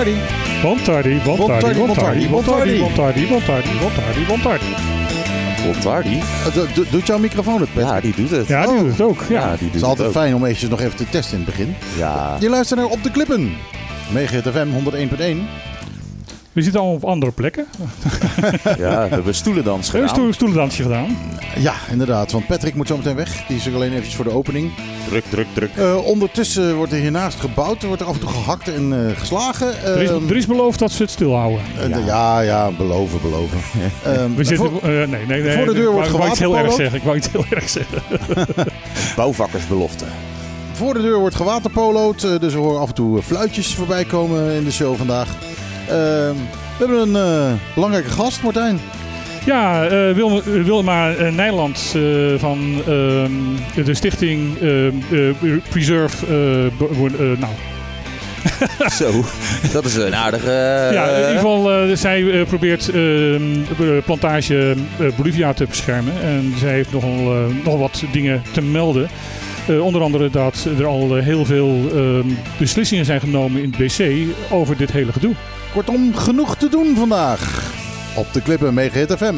Bontardi. Bontardi, Bontardi, Bontardi, Bontardi, Bontardi, Bontardi, Bontardi, Bontardi. Bontardi? Do- doet jouw microfoon het, Patrick? Ja, die doet het. Ja, die Oh. doet het ook. Ja. Die Het doet is altijd het fijn om eventjes nog even te testen in het begin. Ja, Je luistert naar Op de Klippen. Mega FM 101.1. We zitten allemaal op andere plekken. ja, we hebben stoelendans We hebben gedaan. een stoelendansje gedaan. Ja, inderdaad. Want Patrick moet zo meteen weg. Die is er alleen eventjes voor de opening. Druk, druk, druk. Eh, ondertussen wordt er hiernaast gebouwd. Er wordt er af en toe gehakt en eh, geslagen. Er is, Ehm, er is beloofd dat ze het stilhouden. eh, de- ja, ja, beloven, beloven. Ehm, We zitten... voor- eh, nee, nee, nee. voor de deur ik wordt wou- ik wou iets heel erg zeggen. Ik wou iets heel erg zeggen. Bouwvakkersbelofte. Voor de deur wordt gewaterpolo'd, dus we horen af en toe fluitjes voorbij komen in de show vandaag. Ehm, we hebben een eh, belangrijke gast, Martijn. Ja, eh Wilma, eh, Wilma Nijland eh, van ehm, de stichting Preserve... nou, Zo, dat is een aardige... ja, in ieder geval, zij eh, probeert ehm, de plantage Bolivia te beschermen. En zij heeft nogal, nog wat dingen te melden. Eh, onder andere dat er al heel veel ehm, beslissingen zijn genomen in het BC over dit hele gedoe. Kortom, genoeg te doen vandaag. Op de klippen, Hit FM.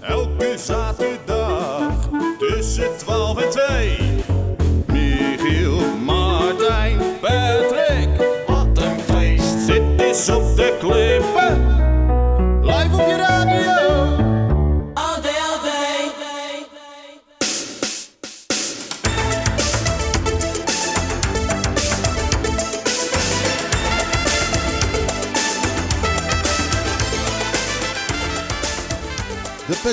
Elke zaterdag tussen 12 en 2. Michiel, Martijn, Patrick. Wat een feest. Dit is op de klippen.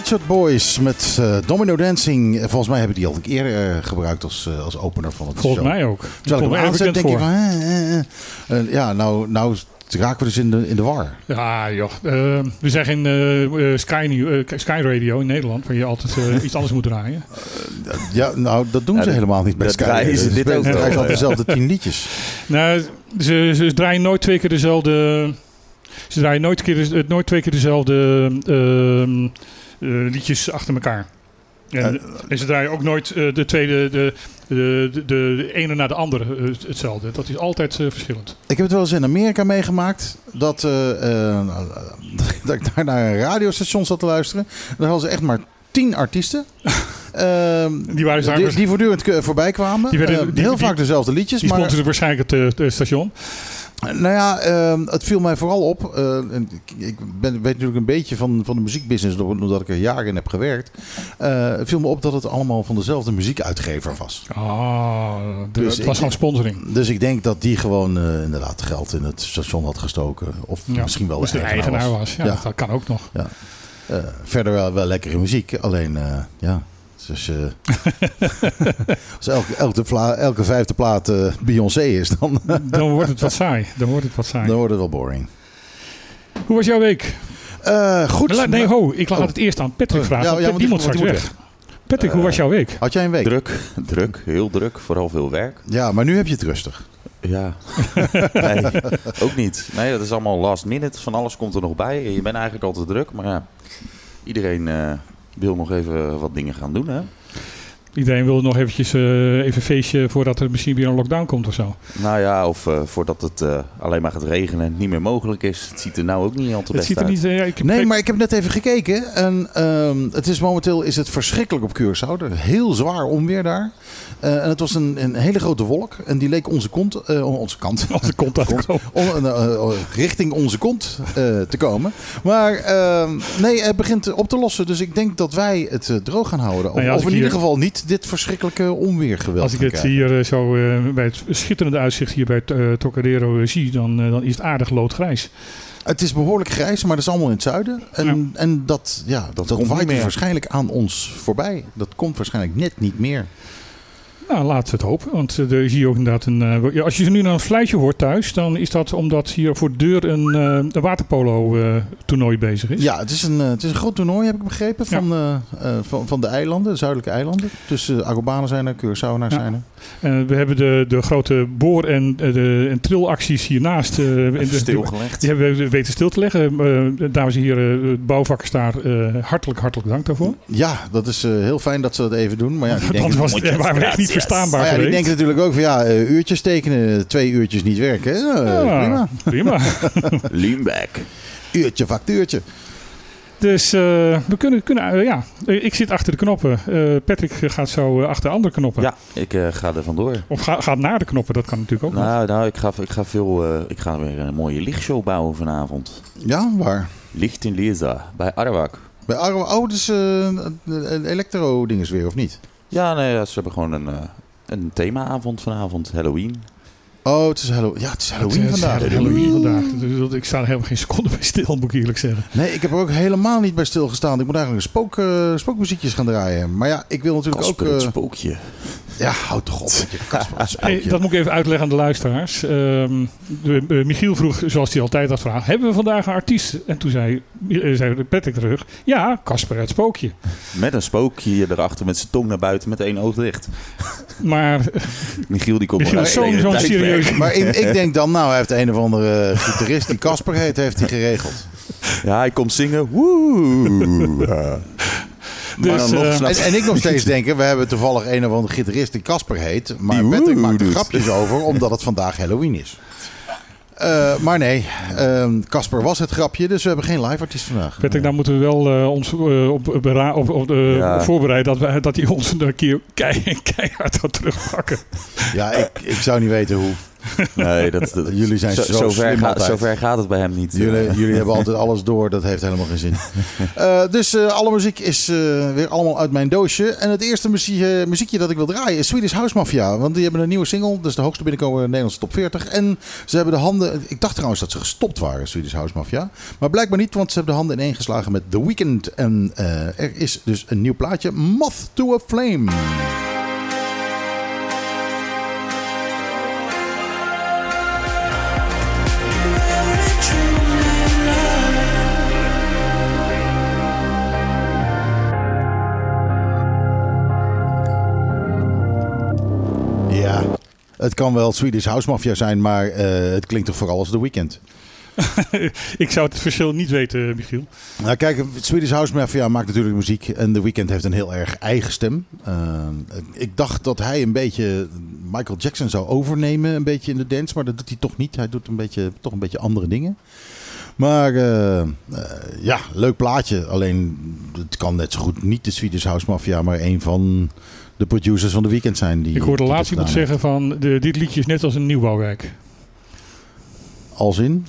Pet Boys met eh, Domino Dancing. Volgens mij hebben die al een keer eh, gebruikt als, eh, als opener van het Volgens show. mij ook. Terwijl ik erg aanzet, denk bekend ik voor. van... eh, eh, eh. Eh, ja, nou, nou raken we dus in de, in de war. Ja, joh. We zijn geen eh, eh, Sky, New- Sky Radio in Nederland, waar je altijd iets anders moet draaien. Ja, nou, dat doen Ja, ze dat- helemaal niet bij Sky. draaien ze dit ook altijd dezelfde tien liedjes. Nou, ze, ze draaien nooit twee keer dezelfde. Ze draaien nooit, keer, eh, nooit twee keer dezelfde ehm, eh, liedjes achter elkaar. En, en ze draaien ook nooit eh, de tweede, de, de, de, de ene na de andere eh, hetzelfde. Dat is altijd eh, verschillend. Ik heb het wel eens in Amerika meegemaakt. Dat, eh, eh, dat ik daar naar een radiostation zat te luisteren. Daar hadden ze echt maar tien artiesten. Ehm, Die waren die, zangers. die voortdurend voorbij kwamen. Die werden- Ehm, die- heel vaak dezelfde liedjes. Die maar sponsoren waarschijnlijk het, eh, het station. Nou ja, ehm, het viel mij vooral op. eh, en ik ben, weet natuurlijk een beetje van, van de muziekbusiness, doordat ik er jaren in heb gewerkt. Eh, het viel me op dat het allemaal van dezelfde muziekuitgever was. Ah, de- Dus het was gewoon sponsoring. Dus ik denk dat die gewoon eh, inderdaad geld in het station had gestoken. Of Ja. misschien wel Dus de eigenaar was. Ja, Ja. Dat kan ook nog. Eh, verder wel, wel lekkere muziek. Alleen, ja. Dus, eh, als elke, elke, vijfde plaat eh, Beyoncé is, dan, Dan wordt het wat saai. Dan wordt het wat saai. dan wordt het wel boring. Hoe was jouw week? Eh, goed. La- Nee, ho, ik laat Oh. het eerst aan Patrick vragen. Ja, want ja, want moet straks weg. Patrick, hoe was jouw week? Had jij een week? Druk, druk, heel druk. Vooral veel werk. Ja, maar nu heb je het rustig. Ja, nee, ook niet. Nee, dat is allemaal last minute. Van alles komt er nog bij. Je bent eigenlijk altijd druk, maar ja, iedereen eh, wil nog even wat dingen gaan doen, hè? Iedereen wil nog eventjes eh, even feestje voordat er misschien weer een lockdown komt of zo. Nou ja, of eh, voordat het eh, alleen maar gaat regenen en het niet meer mogelijk is. Het ziet er nou ook niet al te Het best ziet er uit. niet... eh, ik heb Nee, maar ik heb net even gekeken. En ehm, het is momenteel is het verschrikkelijk op Curaçao. Er is Heel zwaar onweer daar. Eh, en het was een, een hele grote wolk. En die leek onze kont, eh, onze kant, de kont on- eh, eh, richting onze kont eh, te komen. Maar ehm, nee, het begint op te lossen. Dus ik denk dat wij het droog gaan houden. Of, Nou ja, of in ieder geval niet dit verschrikkelijke onweergeweld Als ik het hier eh, zo eh, bij het schitterende uitzicht hier bij uh, Tocadero eh, zie, dan, dan is het aardig loodgrijs. Het is behoorlijk grijs, maar dat is allemaal in het zuiden. En, en dat, ja, dat, komt niet waait dus meer. waarschijnlijk aan ons voorbij. Dat komt waarschijnlijk net niet meer. Nou, laten we het hopen. Want eh, er zie je ook inderdaad een. eh, als je nu naar een fluitje hoort thuis, dan is dat omdat hier voor de deur een, eh, een waterpolo-toernooi bezig is. Ja, het is, een, het is een groot toernooi, heb ik begrepen, van, van, van de eilanden, de zuidelijke eilanden. Dus uh, Arubanen zijn er, Curaçao Ja. zijn er. Eh, we hebben de, de grote boor- en, eh, de, en trilacties hiernaast. eh, in de- Stilgelegd. Die hebben we weten stil te leggen. Eh, dames en heren, het bouwvakkers daar, eh, hartelijk, hartelijk dank daarvoor. Ja, dat is eh, heel fijn dat ze dat even doen. Maar ja, die denken, was, waren we echt niet verstaanbaar maar ja, geweest. denken natuurlijk ook van ja, eh, uurtjes tekenen, twee uurtjes niet werken. Eh, Ja, Prima. prima. Leanback. Uurtje, factuurtje. Dus eh, we kunnen, kunnen eh, ja, Eh, ik zit achter de knoppen. Eh, Patrick gaat zo achter de andere knoppen. Ja, ik eh, ga er vandoor. Of ga, gaat naar de knoppen, dat kan natuurlijk ook nog. Nou, nou ik, ga, ik, ga veel, eh, ik ga weer een mooie lichtshow bouwen vanavond. Ja, waar? Licht in Lisa, bij Arwak. Bij Arro, oh, dus een elektro-dinges weer, of niet? Ja, nee, ze hebben gewoon een, eh, een themaavond vanavond, Halloween. Oh, het is, Hallo ja, het is Halloween Het is vandaag. Halloween vandaag. Dus ik sta er helemaal geen seconde bij stil, moet ik eerlijk zeggen. Nee, ik heb er ook helemaal niet bij stilgestaan. Ik moet eigenlijk een spook, eh, spookmuziekjes gaan draaien. Maar ja, ik wil natuurlijk Kasper, ook... het eh, spookje. Ja, houd toch op met je Hey, dat moet ik even uitleggen aan de luisteraars. Ehm, de, Michiel vroeg, zoals hij altijd had vraag, hebben we vandaag een artiest? En toen zei, eh, zei Patrick terug, ja, Casper het Spookje. Met een spookje erachter met zijn tong naar buiten met één oog dicht. Maar Michiel die komt Michiel is zo'n tijd serieus... Maar ik, ik denk dan, nou, hij heeft een of andere gitarist die Casper heet, heeft hij geregeld. Ja, hij komt zingen. Woe. Dus, maar dan nog eh, En, en ik nog steeds denken, we hebben toevallig een of andere gitarist die Casper heet. Maar Die Patrick maakt er grapjes over, omdat het vandaag Halloween is. Eh, maar nee, ehm, Casper was het grapje, dus we hebben geen live artiest vandaag. Patrick, daar moeten we wel eh, ons op, op, Ja. voorbereiden dat, we, dat hij ons een keer kei- keihard gaat terugpakken. Ja, ik, ik zou niet weten hoe. Nee, dat, dat- Jullie zijn zo zover, slim gaat, zover gaat het bij hem niet. Jullie, jullie hebben altijd alles door, dat heeft helemaal geen zin. Eh, dus eh, alle muziek is eh, weer allemaal uit mijn doosje. En het eerste muzie- eh, muziekje dat ik wil draaien is Swedish House Mafia. Want die hebben een nieuwe single, dus de hoogste binnenkomen in de Nederlandse top 40. En ze hebben de handen, ik dacht trouwens dat ze gestopt waren, Swedish House Mafia. Maar blijkbaar niet, want ze hebben de handen ineen geslagen met The Weeknd. En eh, er is dus een nieuw plaatje, Moth to a Flame. Het kan wel Swedish House Mafia zijn, maar eh, het klinkt toch vooral als The Weeknd. ik zou het verschil niet weten, Michiel. Nou kijk, Swedish House Mafia maakt natuurlijk muziek en The Weeknd heeft een heel erg eigen stem. Eh, ik dacht dat hij een beetje Michael Jackson zou overnemen, een beetje in de dance, maar dat doet hij toch niet. Hij doet een beetje, toch een beetje andere dingen. Maar eh, eh, ja, leuk plaatje. Alleen het kan net zo goed niet de Swedish House Mafia, maar een van de producers van The Weeknd zijn. Die, Ik hoorde die dat laatst iemand zeggen van, de, dit liedje is net als een nieuwbouwwijk. Als in?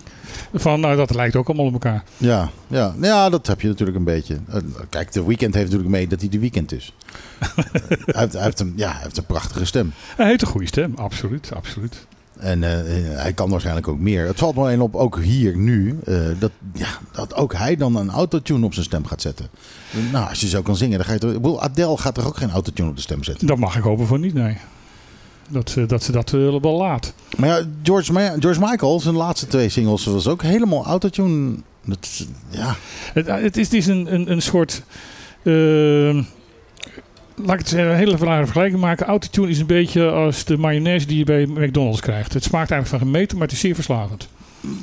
Van, nou, dat lijkt ook allemaal op elkaar. Ja, ja. ja, dat heb je natuurlijk een beetje. Eh, Kijk, de weekend heeft natuurlijk mee dat hij de weekend is. hij, heeft, hij, heeft een, ja, hij heeft een prachtige stem. Hij heeft een goede stem, absoluut, absoluut. En eh, hij kan waarschijnlijk ook meer. Het valt me alleen op, ook hier nu, eh, dat, ja, dat ook hij dan een autotune op zijn stem gaat zetten. Nou, als je zo kan zingen, dan ga je toch... ik bedoel, Adele gaat er ook geen autotune op de stem zetten. Dat mag ik hopen voor niet, nee. Dat, ze- dat ze dat eh, wel laat. Maar ja, George, Ma- George Michael, zijn laatste twee singles, was ook helemaal autotune. Dat, ja, Het, het is, het is een, een, een soort... eh, laat ik het een hele rare vergelijking maken. Autotune is een beetje als de mayonaise die je bij McDonald's krijgt. Het smaakt eigenlijk van gemeten, maar het is zeer verslavend.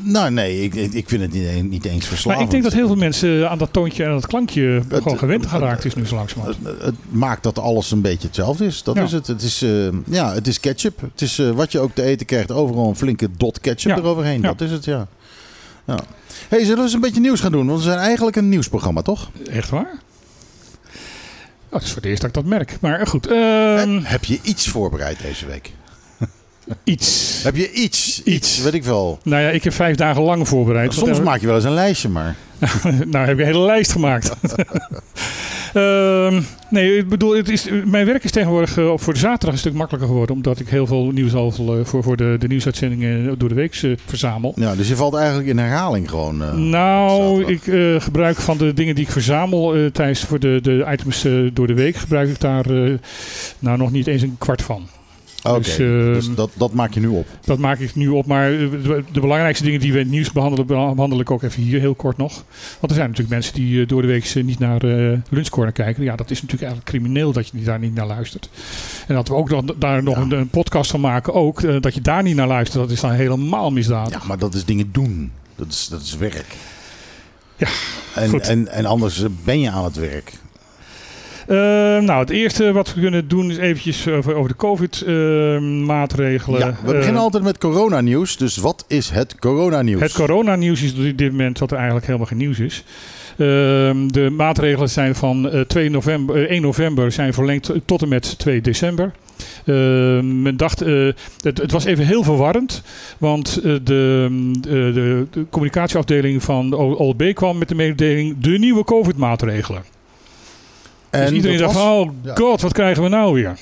nou nee, ik, ik vind het niet, niet eens verslavend. Maar ik denk dat heel veel mensen aan dat toontje en dat klankje Het- gewoon gewend geraakt is nu zo langzamerhand. Het, het maakt dat alles een beetje hetzelfde is. Dat Ja. is het. Het is, eh, ja, het is ketchup. Het is eh, wat je ook te eten krijgt. Overal een flinke dot ketchup Ja. eroverheen. Ja. Dat is het, ja. ja. hey, zullen we eens een beetje nieuws gaan doen? Want we zijn eigenlijk een nieuwsprogramma, toch? Echt waar? Oh, het is voor het eerst dat ik dat merk. Maar goed, ehm, Heb je iets voorbereid deze week? Iets. Heb je iets? Iets, Iets. weet ik wel. Nou ja, ik heb vijf dagen lang voorbereid. Soms maak je wel eens een lijstje, maar... nou, heb ik een hele lijst gemaakt. Ehm, nee, ik bedoel, het is, mijn werk is tegenwoordig eh, voor de zaterdag een stuk makkelijker geworden. Omdat ik heel veel nieuws al eh, voor, voor de, de nieuwsuitzendingen door de week eh, verzamel. Ja, dus je valt eigenlijk in herhaling gewoon. eh, nou, ik eh, gebruik van de dingen die ik verzamel eh, tijdens voor de, de items eh, door de week, gebruik ik daar eh, nou nog niet eens een kwart van. Oké, Dus, dus, ehm, dat, dat maak je nu op. Dat maak ik nu op. Maar eh, de, de belangrijkste dingen die we in het nieuws behandelen, behandel ik ook even hier heel kort nog. Want er zijn natuurlijk mensen die eh, door de week niet naar eh Lunchcorner kijken. Ja, dat is natuurlijk eigenlijk crimineel dat je daar niet naar luistert. En dat we ook dan, daar nog een, een podcast van maken ook. dat je daar niet naar luistert, dat is dan helemaal misdaad. Ja, maar dat is dingen doen. Dat is, dat is werk. Ja, En, goed. en, en anders ben je aan het werk. Eh, nou, het eerste wat we kunnen doen is eventjes over, over de COVID-maatregelen. Ja, we beginnen altijd met coronanieuws. Dus wat is het coronanieuws? Het coronanieuws is op dit moment dat er eigenlijk helemaal geen nieuws is. Ehm, de maatregelen zijn van eh, 2 november, eh, 1 november zijn verlengd tot en met 2 december. Ehm, men dacht, eh, het, het was even heel verwarrend, want eh, de, de communicatieafdeling van de OLB kwam met de mededeling de nieuwe COVID-maatregelen. En dus iedereen dat dacht, was- oh god, wat krijgen we nou weer?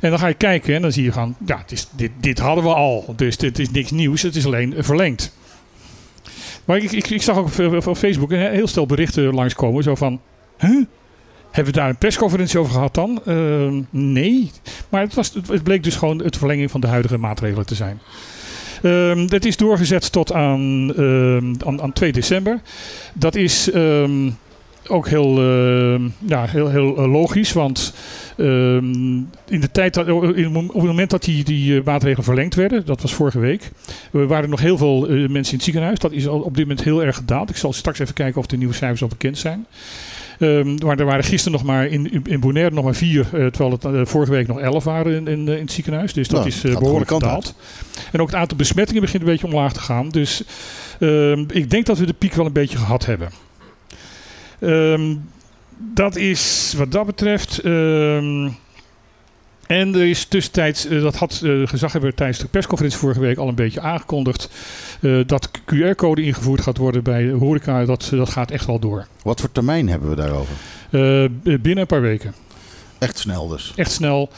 En dan ga je kijken en dan zie je gaan, ja, het is, dit, dit hadden we al. Dus dit is niks nieuws, het is alleen verlengd. Maar ik, ik, ik zag ook op, op Facebook een heel stel berichten langskomen. Zo van, huh? Hebben we daar een persconferentie over gehad dan? Ehm, nee. Maar het, was, het bleek dus gewoon het verlenging van de huidige maatregelen te zijn. Ehm het is doorgezet tot aan, ehm, aan, aan 2 december. Dat is ook heel, ehm, ja, heel, heel eh, logisch, want ehm, in de tijd dat, in het mom- op het moment dat die, die eh, maatregelen verlengd werden, dat was vorige week, er waren nog heel veel eh, mensen in het ziekenhuis. Dat is al op dit moment heel erg gedaald. Ik zal straks even kijken of de nieuwe cijfers al bekend zijn. Ehm, maar er waren gisteren nog maar in, in- in Bonaire nog maar vier, eh, terwijl het eh, vorige week nog elf waren in, in, eh, in het ziekenhuis. Dus dat Nou, is eh, de behoorlijk gedaald. En ook het aantal besmettingen begint een beetje omlaag te gaan. Dus ehm, ik denk dat we de piek wel een beetje gehad hebben. Ehm, dat is wat dat betreft. ehm, en er is tussentijds, eh, dat had uh, gezaghebber tijdens de persconferentie vorige week al een beetje aangekondigd, eh, dat QR-code ingevoerd gaat worden bij de horeca. Dat, dat gaat echt wel door. Wat voor termijn hebben we daarover? Eh, binnen een paar weken. Echt snel dus. Echt snel.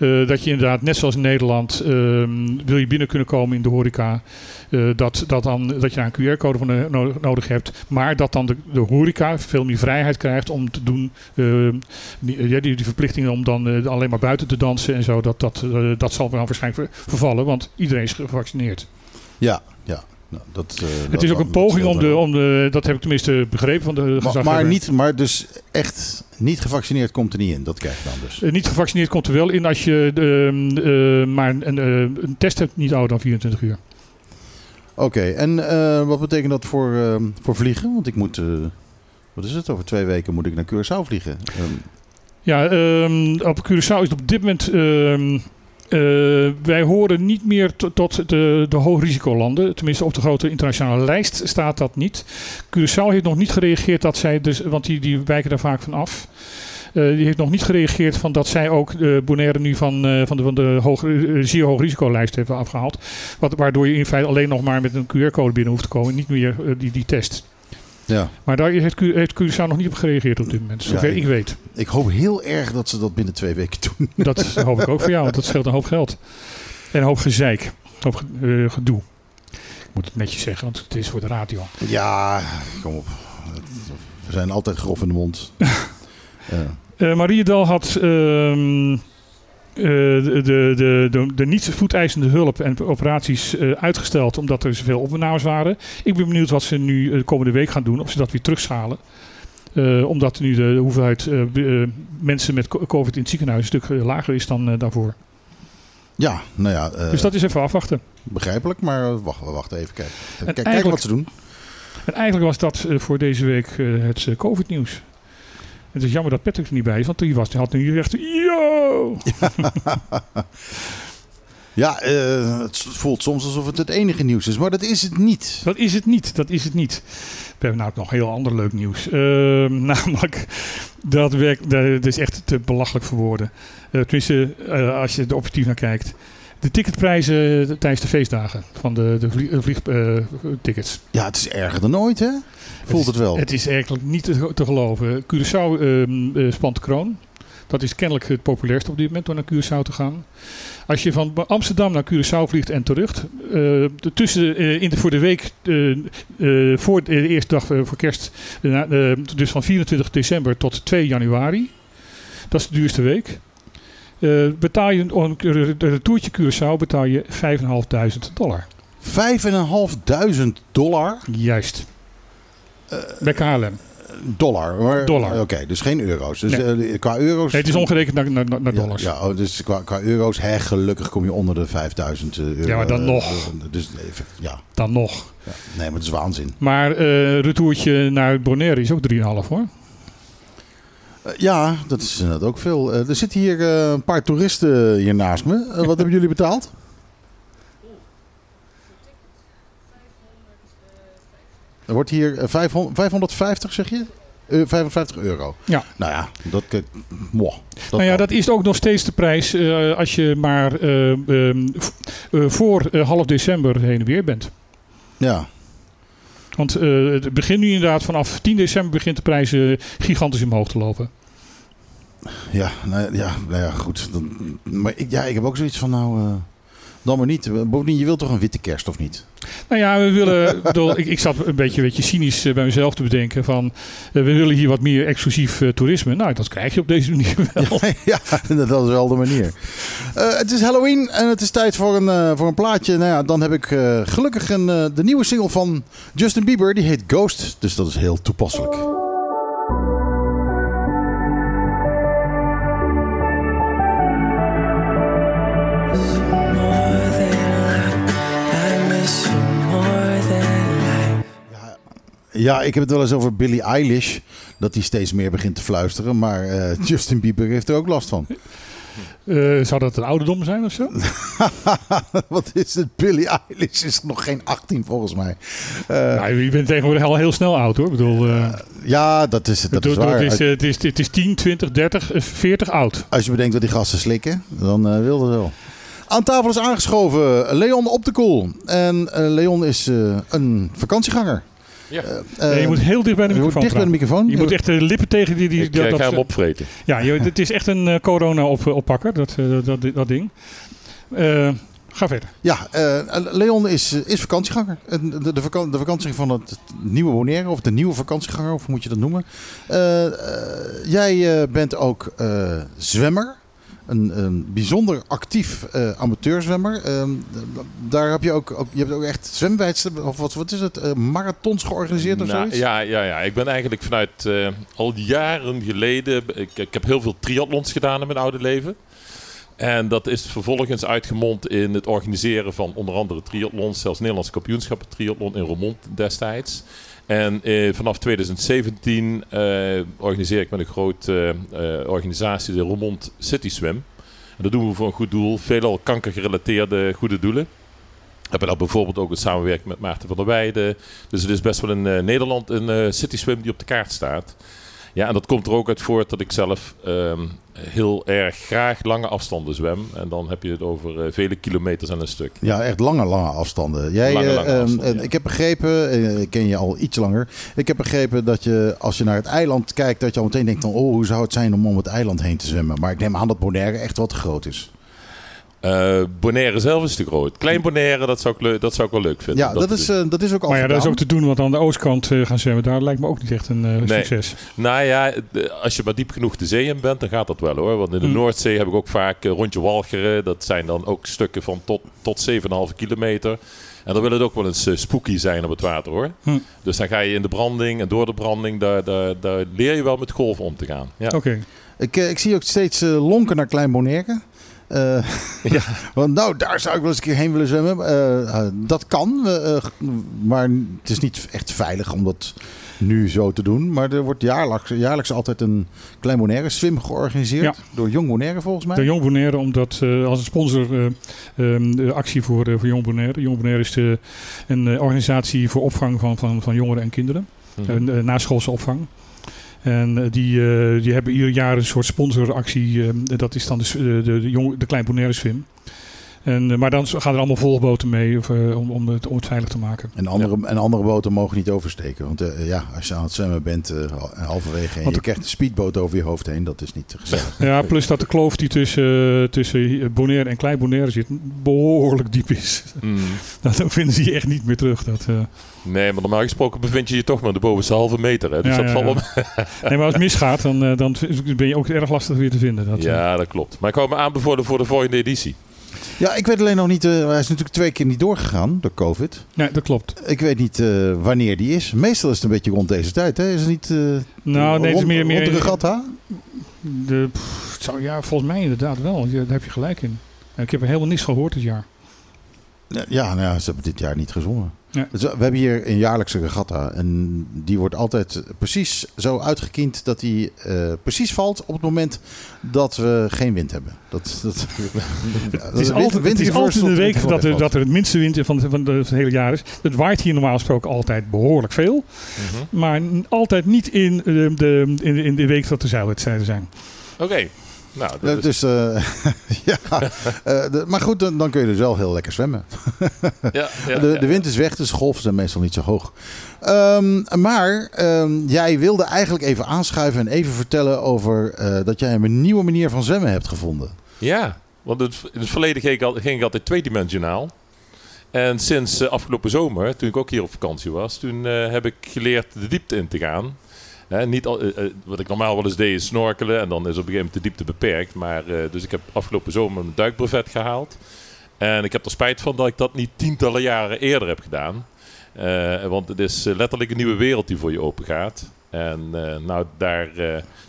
Eh, dat je inderdaad, net zoals in Nederland, ehm, wil je binnen kunnen komen in de horeca. eh, dat, dat, dan, dat je daar een QR-code voor no- no- nodig hebt. Maar dat dan de, de horeca veel meer vrijheid krijgt om te doen. ehm, die, die, die verplichtingen om dan eh, alleen maar buiten te dansen en zo. Dat, dat, dat zal dan waarschijnlijk ver- vervallen, want iedereen is gevaccineerd. Ja, ja. Nou, dat, eh, Het is ook een poging om de, om de. Dat heb ik tenminste begrepen van de Maar, maar, niet, maar dus echt niet gevaccineerd komt er niet in. Dat krijg je dan dus. Eh, niet gevaccineerd komt er wel in als je ehm, eh, maar een, een test hebt niet ouder dan 24 uur. Oké, en wat betekent dat voor, eh, voor vliegen? Want ik moet, wat is het, over twee weken moet ik naar Curaçao vliegen. Ehm, Ja, ehm, op Curaçao is het op dit moment. ehm, eh, wij horen niet meer to- tot de, de hoogrisicolanden. Tenminste, op de grote internationale lijst staat dat niet. Curaçao heeft nog niet gereageerd dat zij, dus, want die, die wijken daar vaak van af. Eh, die heeft nog niet gereageerd van dat zij ook de Bonaire nu van, eh, van de, van de hoog, zeer hoog risicolijst hebben afgehaald. Wat, waardoor je in feite alleen nog maar met een QR-code binnen hoeft te komen. Niet meer die, die test. Ja, Maar daar heeft, heeft Curaçao nog niet op gereageerd op dit moment. Zover Ja, ik- ik weet. ik hoop heel erg dat ze dat binnen twee weken doen. Dat hoop ik ook voor jou, want dat scheelt een hoop geld. En een hoop gezeik. Een hoop eh, gedoe. Ik moet het netjes zeggen, want het is voor de radio. Ja, kom op. We zijn altijd grof in de mond. Ja. Mariedal had ehm, eh, de, de, de, de, de niet voeteisende hulp en operaties eh, uitgesteld omdat er zoveel opnames waren. Ik ben benieuwd wat ze nu eh, de komende week gaan doen, of ze dat weer terugschalen. Eh, omdat nu de, hoeveelheid eh, eh, mensen met co- COVID in het ziekenhuis een stuk eh, lager is dan eh, daarvoor. ja, nou ja, eh, Dus dat is even afwachten. begrijpelijk. Maar wacht, we wachten even kijken. Kijk, kijken eigenlijk- wat ze doen. En eigenlijk was dat eh, voor deze week eh, het eh, COVID-nieuws. Het is jammer dat Patrick er niet bij is, want die, was, die had nu echt... Yo! Ja, eh, het voelt soms alsof het het enige nieuws is. Maar dat is het niet. Dat is het niet, dat is het niet. We hebben nou ook nog heel ander leuk nieuws. Ehm, namelijk, dat, werkt, dat is echt te belachelijk voor woorden. Eh, tenminste, eh, als je er objectief naar kijkt. De ticketprijzen tijdens de feestdagen van de, de vliegtickets. Ja, het is erger dan ooit, hè? Voelt het wel. Het is eigenlijk niet te, te geloven. Curaçao eh, spant kroon. Dat is kennelijk het populairste op dit moment om naar Curaçao te gaan. Als je van Amsterdam naar Curaçao vliegt en terug, eh, tussen, eh, in de, voor de week, eh, eh, voor de eerste dag eh, voor kerst, eh, eh, dus van 24 december tot 2 januari. Dat is de duurste week. Eh, betaal je een, een retourtje Curaçao betaal je 5.500 dollar. 5.500 dollar. Juist. Bij KLM. Dollar. maar- Dollar. Oké, dus geen euro's. Dus Nee. eh, qua euro's... Nee, het is omgerekend naar, naar, dollars. Ja, oh, dus qua, qua euro's, hè, gelukkig kom je onder de 5000 euro. Ja, maar dan nog. Dus even, ja, Dan nog. ja. Nee, maar het is waanzin. Maar retourtje naar Bonaire is ook 3,5 hoor. Eh, ja, dat is inderdaad ook veel. Eh, er zitten hier eh, een paar toeristen hier naast me. Wat hebben jullie betaald? Er wordt hier eh, 500, 550, zeg je? Eh, 55 euro. Ja. Nou ja, dat... dat nou ja, dat is ook nog steeds de prijs als je maar eh, ehm, eh, voor half december heen en weer bent. Ja. Want eh, het begint nu inderdaad vanaf 10 december begint de prijs eh, gigantisch omhoog te lopen. Ja, nou, ja, nou ja, goed. Dan, maar ik, ja, ik heb ook zoiets van, nou, eh, dan maar niet. Bovendien, je wilt toch een witte kerst, of niet? Nou ja, we willen. ik ik, zat een beetje, een beetje cynisch eh, bij mezelf te bedenken van eh, we willen hier wat meer exclusief eh, toerisme. Nou, dat krijg je op deze manier wel. ja, dat is wel de manier. Het is Halloween en het is tijd voor een, voor een plaatje. Nou ja, dan heb ik gelukkig een, de nieuwe single van Justin Bieber. Die heet Ghost, dus dat is heel toepasselijk. Ja, ik heb het wel eens over Billie Eilish. Dat hij steeds meer begint te fluisteren. Maar eh, Justin Bieber heeft er ook last van. Eh, zou dat een ouderdom zijn of zo? Wat is het? Billie Eilish is nog geen 18 volgens mij. Eh, nou, je bent tegenwoordig al heel snel oud hoor. Ik bedoel, ja, dat is, dat is waar. het, is, het, is, het is 10, 20, 30, eh, 40 oud. Als je bedenkt wat die gasten slikken, dan wil dat wel. Aan tafel is aangeschoven Leon op de koel. En Leon is een vakantieganger. Ja. Eh, Nee, je eh, moet heel dicht bij de je moet microfoon dicht bij de microfoon. Je moet echt de lippen tegen die... die Ik dat, dat- ga hem opvreten. Ja, je, het is echt een eh, corona-oppakker, dat, eh, dat, dat, dat ding. Eh, ga verder. Ja, eh, Leon is, is vakantieganger. De, de, vakan- de vakantie van het nieuwe Bonaire, of de nieuwe vakantieganger, of hoe moet je dat noemen. Jij bent ook eh, zwemmer. Een, een bijzonder actief eh, amateurzwemmer. Ehm, daar heb je ook, ook, je hebt ook echt zwemwedstrijden, of wat, wat is het, eh, marathons georganiseerd of Nou, zoiets? ja, ja, ja, ik ben eigenlijk vanuit eh, al jaren geleden. Ik, ik heb heel veel triathlons gedaan in mijn oude leven. En dat is vervolgens uitgemond in het organiseren van onder andere triathlons, zelfs Nederlandse kampioenschappen triathlon in Roermond destijds. En eh, vanaf 2017 eh, organiseer ik met een grote eh, organisatie de Roermond City Swim. En dat doen we voor een goed doel, veelal kankergerelateerde goede doelen. We hebben daar bijvoorbeeld ook een samenwerking met Maarten van der Weijden. Dus het is best wel in Nederland een eh, city swim die op de kaart staat. Ja, en dat komt er ook uit voort dat ik zelf ehm, heel erg graag lange afstanden zwem. En dan heb je het over eh, vele kilometers aan een stuk. Ja, echt lange, lange afstanden. Jij, Lange, eh, lange ehm, afstanden, eh, ja. Ik heb begrepen, ik ken je al iets langer. Ik heb begrepen dat je als je naar het eiland kijkt, dat je al meteen denkt: van, oh, hoe zou het zijn om om het eiland heen te zwemmen? Maar ik neem aan dat Bonaire echt wat te groot is. Eh Bonaire zelf is te groot. Klein Bonaire, dat zou ik, dat zou ik wel leuk vinden. Ja, dat is, eh, dat is ook al Maar ja, dat is ook te doen, want aan de oostkant eh, gaan zwemmen, daar lijkt me ook niet echt een eh, Nee. succes. Nou ja, als je maar diep genoeg de zee in bent, dan gaat dat wel hoor. Want in de Hmm. Noordzee heb ik ook vaak rondje Walcheren. Dat zijn dan ook stukken van tot, tot 7,5 kilometer. En dan wil het ook wel eens spooky zijn op het water hoor. Hm. Dus dan ga je in de branding en door de branding, daar, daar, daar leer je wel met golven om te gaan. Ja. Oké. Ik, ik zie ook steeds lonken naar Klein Bonaire. Eh, Ja. want nou, daar zou ik wel eens een keer heen willen zwemmen. Eh, eh, dat kan, maar het is niet echt veilig om dat nu zo te doen. Maar er wordt jaarlijks, jaarlijks altijd een Klein Bonaire swim georganiseerd. Ja. Door Jong Bonaire volgens mij. De Jong Bonaire, omdat als een sponsor eh, ehm, de actie voor, voor Jong Bonaire. Jong Bonaire is de, een organisatie voor opvang van, van, van jongeren en kinderen. Mhm. Een uh, naschoolse opvang. En eh, die, eh, die hebben ieder jaar een soort sponsoractie. eh, dat is dan de, de, de, jong, de Klein Bonaire. En, eh, maar dan gaan er allemaal volgboten mee of, eh, om, om, het, om het veilig te maken. En andere, en andere boten mogen niet oversteken. Want eh, ja, als je aan het zwemmen bent, eh, hal- halverwege en Want je de- krijgt een speedboot over je hoofd heen, dat is niet gezellig. Ja, plus dat de kloof die tussen, tussen Bonaire en Klein Bonaire zit behoorlijk diep is. Mm. Dan vinden ze je echt niet meer terug. Dat, eh, Nee, maar normaal gesproken bevind je je toch maar de bovenste halve meter. Hè? Dus Ja, dat ja, valt wel nee, maar als het misgaat, dan, eh, dan ben je ook erg lastig weer te vinden. Dat, Ja, dat klopt. Maar ik hou me aanbevelen voor de volgende editie. Ja, ik weet alleen nog niet, eh, hij is natuurlijk twee keer niet doorgegaan door COVID. nee, dat klopt. Ik weet niet eh, wanneer die is. Meestal is het een beetje rond deze tijd, hè? Is het niet... eh, Nou, nee, het is meer... meer rond de regatta? de, pff, zou, ja, volgens mij inderdaad wel. Ja, daar heb je gelijk in. Ik heb er helemaal niks gehoord dit jaar. Ja, nou ja, ze hebben dit jaar niet gezongen. Ja. Dus we hebben hier een jaarlijkse regatta. En die wordt altijd precies zo uitgekiend dat die eh, precies valt op het moment dat we geen wind hebben. Dat, dat, Het is altijd, het is altijd in de week dat er, dat er het minste wind van, de- van, de- van het hele jaar is. Het waait hier normaal gesproken altijd behoorlijk veel. Maar n- altijd niet in, de, in, de, in de week dat de zeilwedstrijden zijn. Oké. Nou, dat is, dus, eh, ja, eh, de- maar goed, dan, dan kun je dus wel heel lekker zwemmen. ja, ja, de, de wind is weg, dus de golven zijn meestal niet zo hoog. Ehm, maar ehm, jij wilde eigenlijk even aanschuiven en even vertellen over eh, dat jij een nieuwe manier van zwemmen hebt gevonden. Ja, want het, in het verleden ging ik, al, ging ik altijd tweedimensionaal. En sinds eh, afgelopen zomer, toen ik ook hier op vakantie was, toen eh, heb ik geleerd de diepte in te gaan. Hè, niet eh, eh, wat ik normaal wel eens deed is snorkelen en dan is op een gegeven moment de diepte beperkt. Maar, eh, dus ik heb afgelopen zomer een duikbrevet gehaald. En ik heb er spijt van dat ik dat niet tientallen jaren eerder heb gedaan. Want het is letterlijk een nieuwe wereld die voor je open gaat. En nou, daar,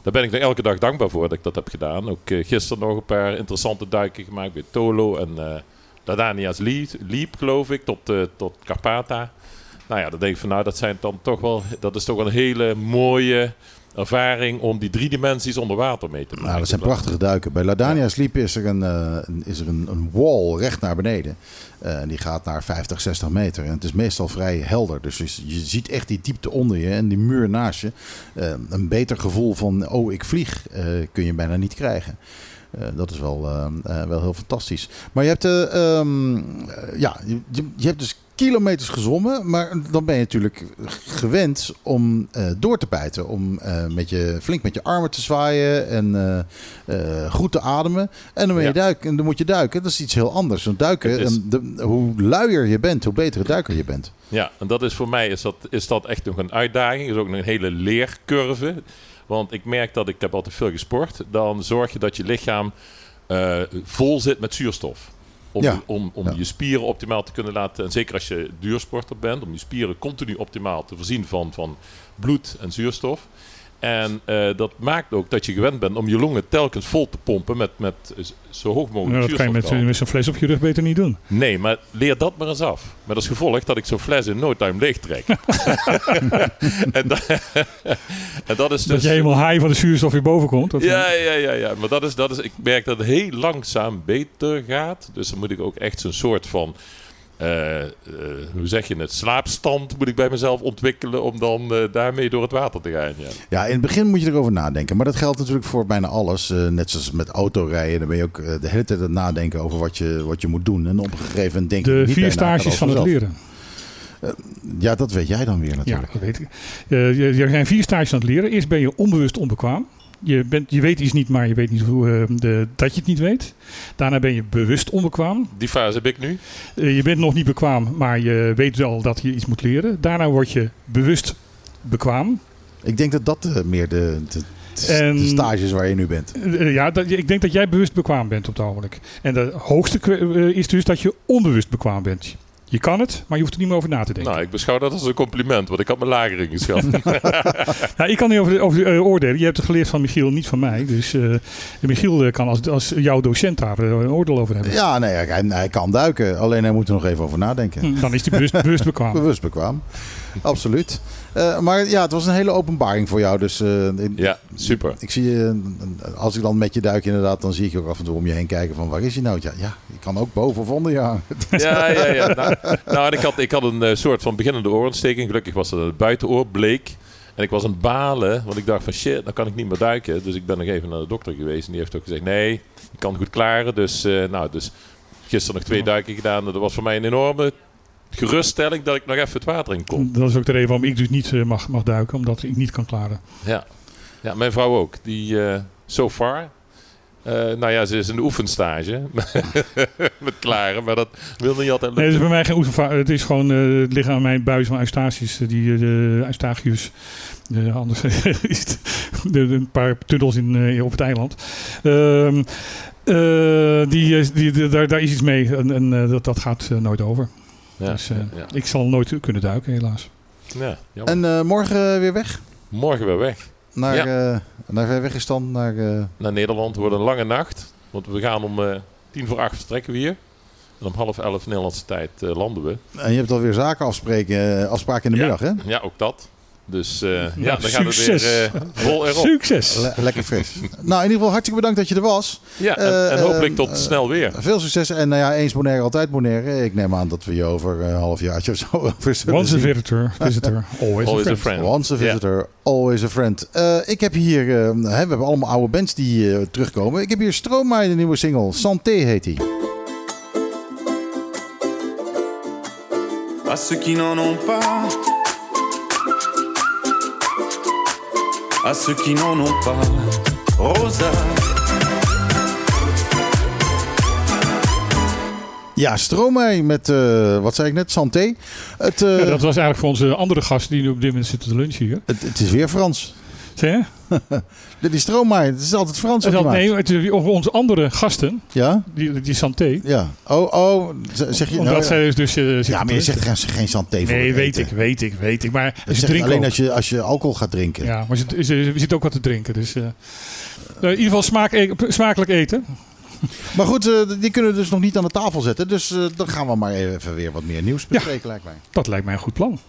daar ben ik elke dag dankbaar voor dat ik dat heb gedaan. Ook gisteren nog een paar interessante duiken gemaakt bij Tolo en Dardania's Liep, Liep, geloof ik, tot, tot Carpata. Nou ja, dan denk ik van nou, dat, zijn dan toch wel, dat is toch wel een hele mooie ervaring om die drie dimensies onder water mee te maken. Nou, dat zijn prachtige duiken. Bij Ladania Sleep is er een, eh, is er een, een wall recht naar beneden. Eh, en die gaat naar 50, 60 meter. En het is meestal vrij helder. Dus je, je ziet echt die diepte onder je en die muur naast je. Eh, een beter gevoel van, oh, ik vlieg, kun je bijna niet krijgen. Dat is wel, wel heel fantastisch. Maar je hebt, eh, ja, je- je hebt dus kilometers gezwommen, maar dan ben je natuurlijk gewend om eh, door te bijten. Om eh, met je, flink met je armen te zwaaien en eh, goed te ademen. En dan, ben je Ja. duiken, en dan moet je duiken. Dat is iets heel anders. Duiken, Het is- en de, hoe luier je bent, hoe betere duiker je bent. Ja, en dat is voor mij is dat, is dat echt nog een uitdaging. is ook nog een hele leercurve. Want ik merk dat ik heb altijd veel gesport. Dan zorg je dat je lichaam vol zit met zuurstof. Om, Ja. om, om Ja. je spieren optimaal te kunnen laten. En zeker als je duursporter bent, om je spieren continu optimaal te voorzien van, van bloed en zuurstof. En eh, dat maakt ook dat je gewend bent om je longen telkens vol te pompen met, met zo hoog mogelijk Nou, dat kan je met, met zo'n fles op je rug beter niet doen. Nee, maar leer dat maar eens af. Met als gevolg dat ik zo'n fles in no time leeg trek. en, da- en dat is dus... dat je helemaal high van de zuurstof weer boven komt. Ja, ja, ja, ja. Maar dat is, dat is, ik merk dat het heel langzaam beter gaat. Dus dan moet ik ook echt zo'n soort van... eh, eh, hoe zeg je het? Slaapstand moet ik bij mezelf ontwikkelen om dan eh, daarmee door het water te gaan. Ja. Ja, in het begin moet je erover nadenken. Maar dat geldt natuurlijk voor bijna alles. Eh, net zoals met autorijden. Dan ben je ook de hele tijd aan het nadenken over wat je, wat je moet doen. En op een gegeven moment denk je De vier stages van het leren. Ja, dat weet jij dan weer Ja, natuurlijk. dat weet ik. Eh, je- er zijn vier stages aan het leren. Eerst ben je onbewust onbekwaam. Je, bent, je weet iets niet, maar je weet niet hoe, eh, de, dat je het niet weet. Daarna ben je bewust onbekwaam. Die fase heb ik nu. Eh, je bent nog niet bekwaam, maar je weet wel dat je iets moet leren. Daarna word je bewust bekwaam. Ik denk dat dat eh, meer de, de, de En- stages waar je nu bent. Ja, dat, ik denk dat jij bewust bekwaam bent op het ogenblik. En de hoogste is dus dat je onbewust bekwaam bent. Je kan het, maar je hoeft er niet meer over na te denken. Nou, ik beschouw dat als een compliment, want ik had mijn lager ingeschat. Nou, ik kan niet over, de, over de, eh, oordelen. Je hebt het geleerd van Michiel, niet van mij. Dus eh, Michiel eh, kan als, als jouw docent daar een oordeel over hebben. Ja, nee, hij, hij kan duiken. Alleen hij moet er nog even over nadenken. Hm, Dan is hij bewust, bewust bekwaam. Bewust bekwaam. Absoluut. Eh, maar ja, het was een hele openbaring voor jou. Dus eh, ik- ja, super. Ik zie je, eh, als ik dan met je duik inderdaad, dan zie ik je ook af en toe om je heen kijken van waar is hij nou? Ja, ja je kan ook boven of onder je hangen. Ja, ja, ja. Nou, nou, ik had, ik had een soort van beginnende oorontsteking. Gelukkig was het het buitenoor, bleek. En ik was aan het balen, want ik dacht van shit, dan kan ik niet meer duiken. Dus ik ben nog even naar de dokter geweest en die heeft ook gezegd, nee, je kan goed klaren. Dus, nou, dus gisteren nog twee duiken gedaan. Dat was voor mij een enorme geruststelling dat ik nog even het water in kon. Dat is ook de reden waarom ik dus niet eh, mag, mag duiken, omdat ik niet kan klaren. Ja, ja mijn vrouw ook. Die eh so far. eh, nou ja, ze is in de oefenstage met klaren, maar dat wil niet altijd Nee, het is lukken. bij mij geen oefenvaart. Het is gewoon het liggen aan mijn buis van Eustachius, eh, die de Eustachius. De, anders is een paar tunnels in, op het eiland. Ehm, eh, die, die, daar, daar is iets mee en, en dat, dat gaat nooit over. Ja, dus, eh, ja, Ik zal nooit kunnen duiken, helaas. ja, jammer. En eh, morgen weer weg? Morgen weer weg. Naar, Ja. eh, naar ver weg is dan? Naar, eh, Naar Nederland wordt een lange nacht. Want we gaan om eh, tien voor acht vertrekken we hier. En om half elf Nederlandse tijd eh, landen we. en je hebt alweer zaken afspreken, eh, afspraken in de Ja. middag, hè? Ja, ook dat. Dus eh, ja, dan gaat het succes. weer eh, vol erop. Succes! Le- lekker fris. nou, in ieder geval hartelijk bedankt dat je er was. Ja, en, Eh, en hopelijk tot snel weer. Veel succes. En nou ja, eens Bonaire, altijd Bonaire. Ik neem aan dat we je over een half jaartje of zo over Once a visitor, visitor, always, Always a a friend. friend. Once a visitor, always a friend. Eh, ik heb hier, eh, hè, we hebben allemaal oude bands die eh, terugkomen. Ik heb hier Stromae, de nieuwe single. Santé heet die. à ceux qui n'en ont pas, à ceux qui n'en ont pas. Rosa, Ja, Stromae met, eh, wat zei ik net, Santé. Het, eh, Ja, dat was eigenlijk voor onze andere gast die nu op dit moment zit te lunchen hier. het, het is weer Frans. Zie je? Dit is. Het is altijd Frans. Nee, het is over onze andere gasten, Ja? die, die santé. Ja. Oh, oh. Zeg je Omdat nou, zij dus, dus eh, Ja, maar je zegt geen, geen Santé voor Nee, weet eten. ik, weet ik, weet ik. Maar ze zeg drinken alleen ook. als je, als je alcohol gaat drinken. Ja, maar ze, ze, zitten ook wat te drinken. Dus, eh, in ieder geval smaak, e- smakelijk eten. Maar goed, eh, die kunnen we dus nog niet aan de tafel zetten. Dus eh, dan gaan we maar even weer wat meer nieuws bespreken, lijkt mij. Dat lijkt mij een goed plan.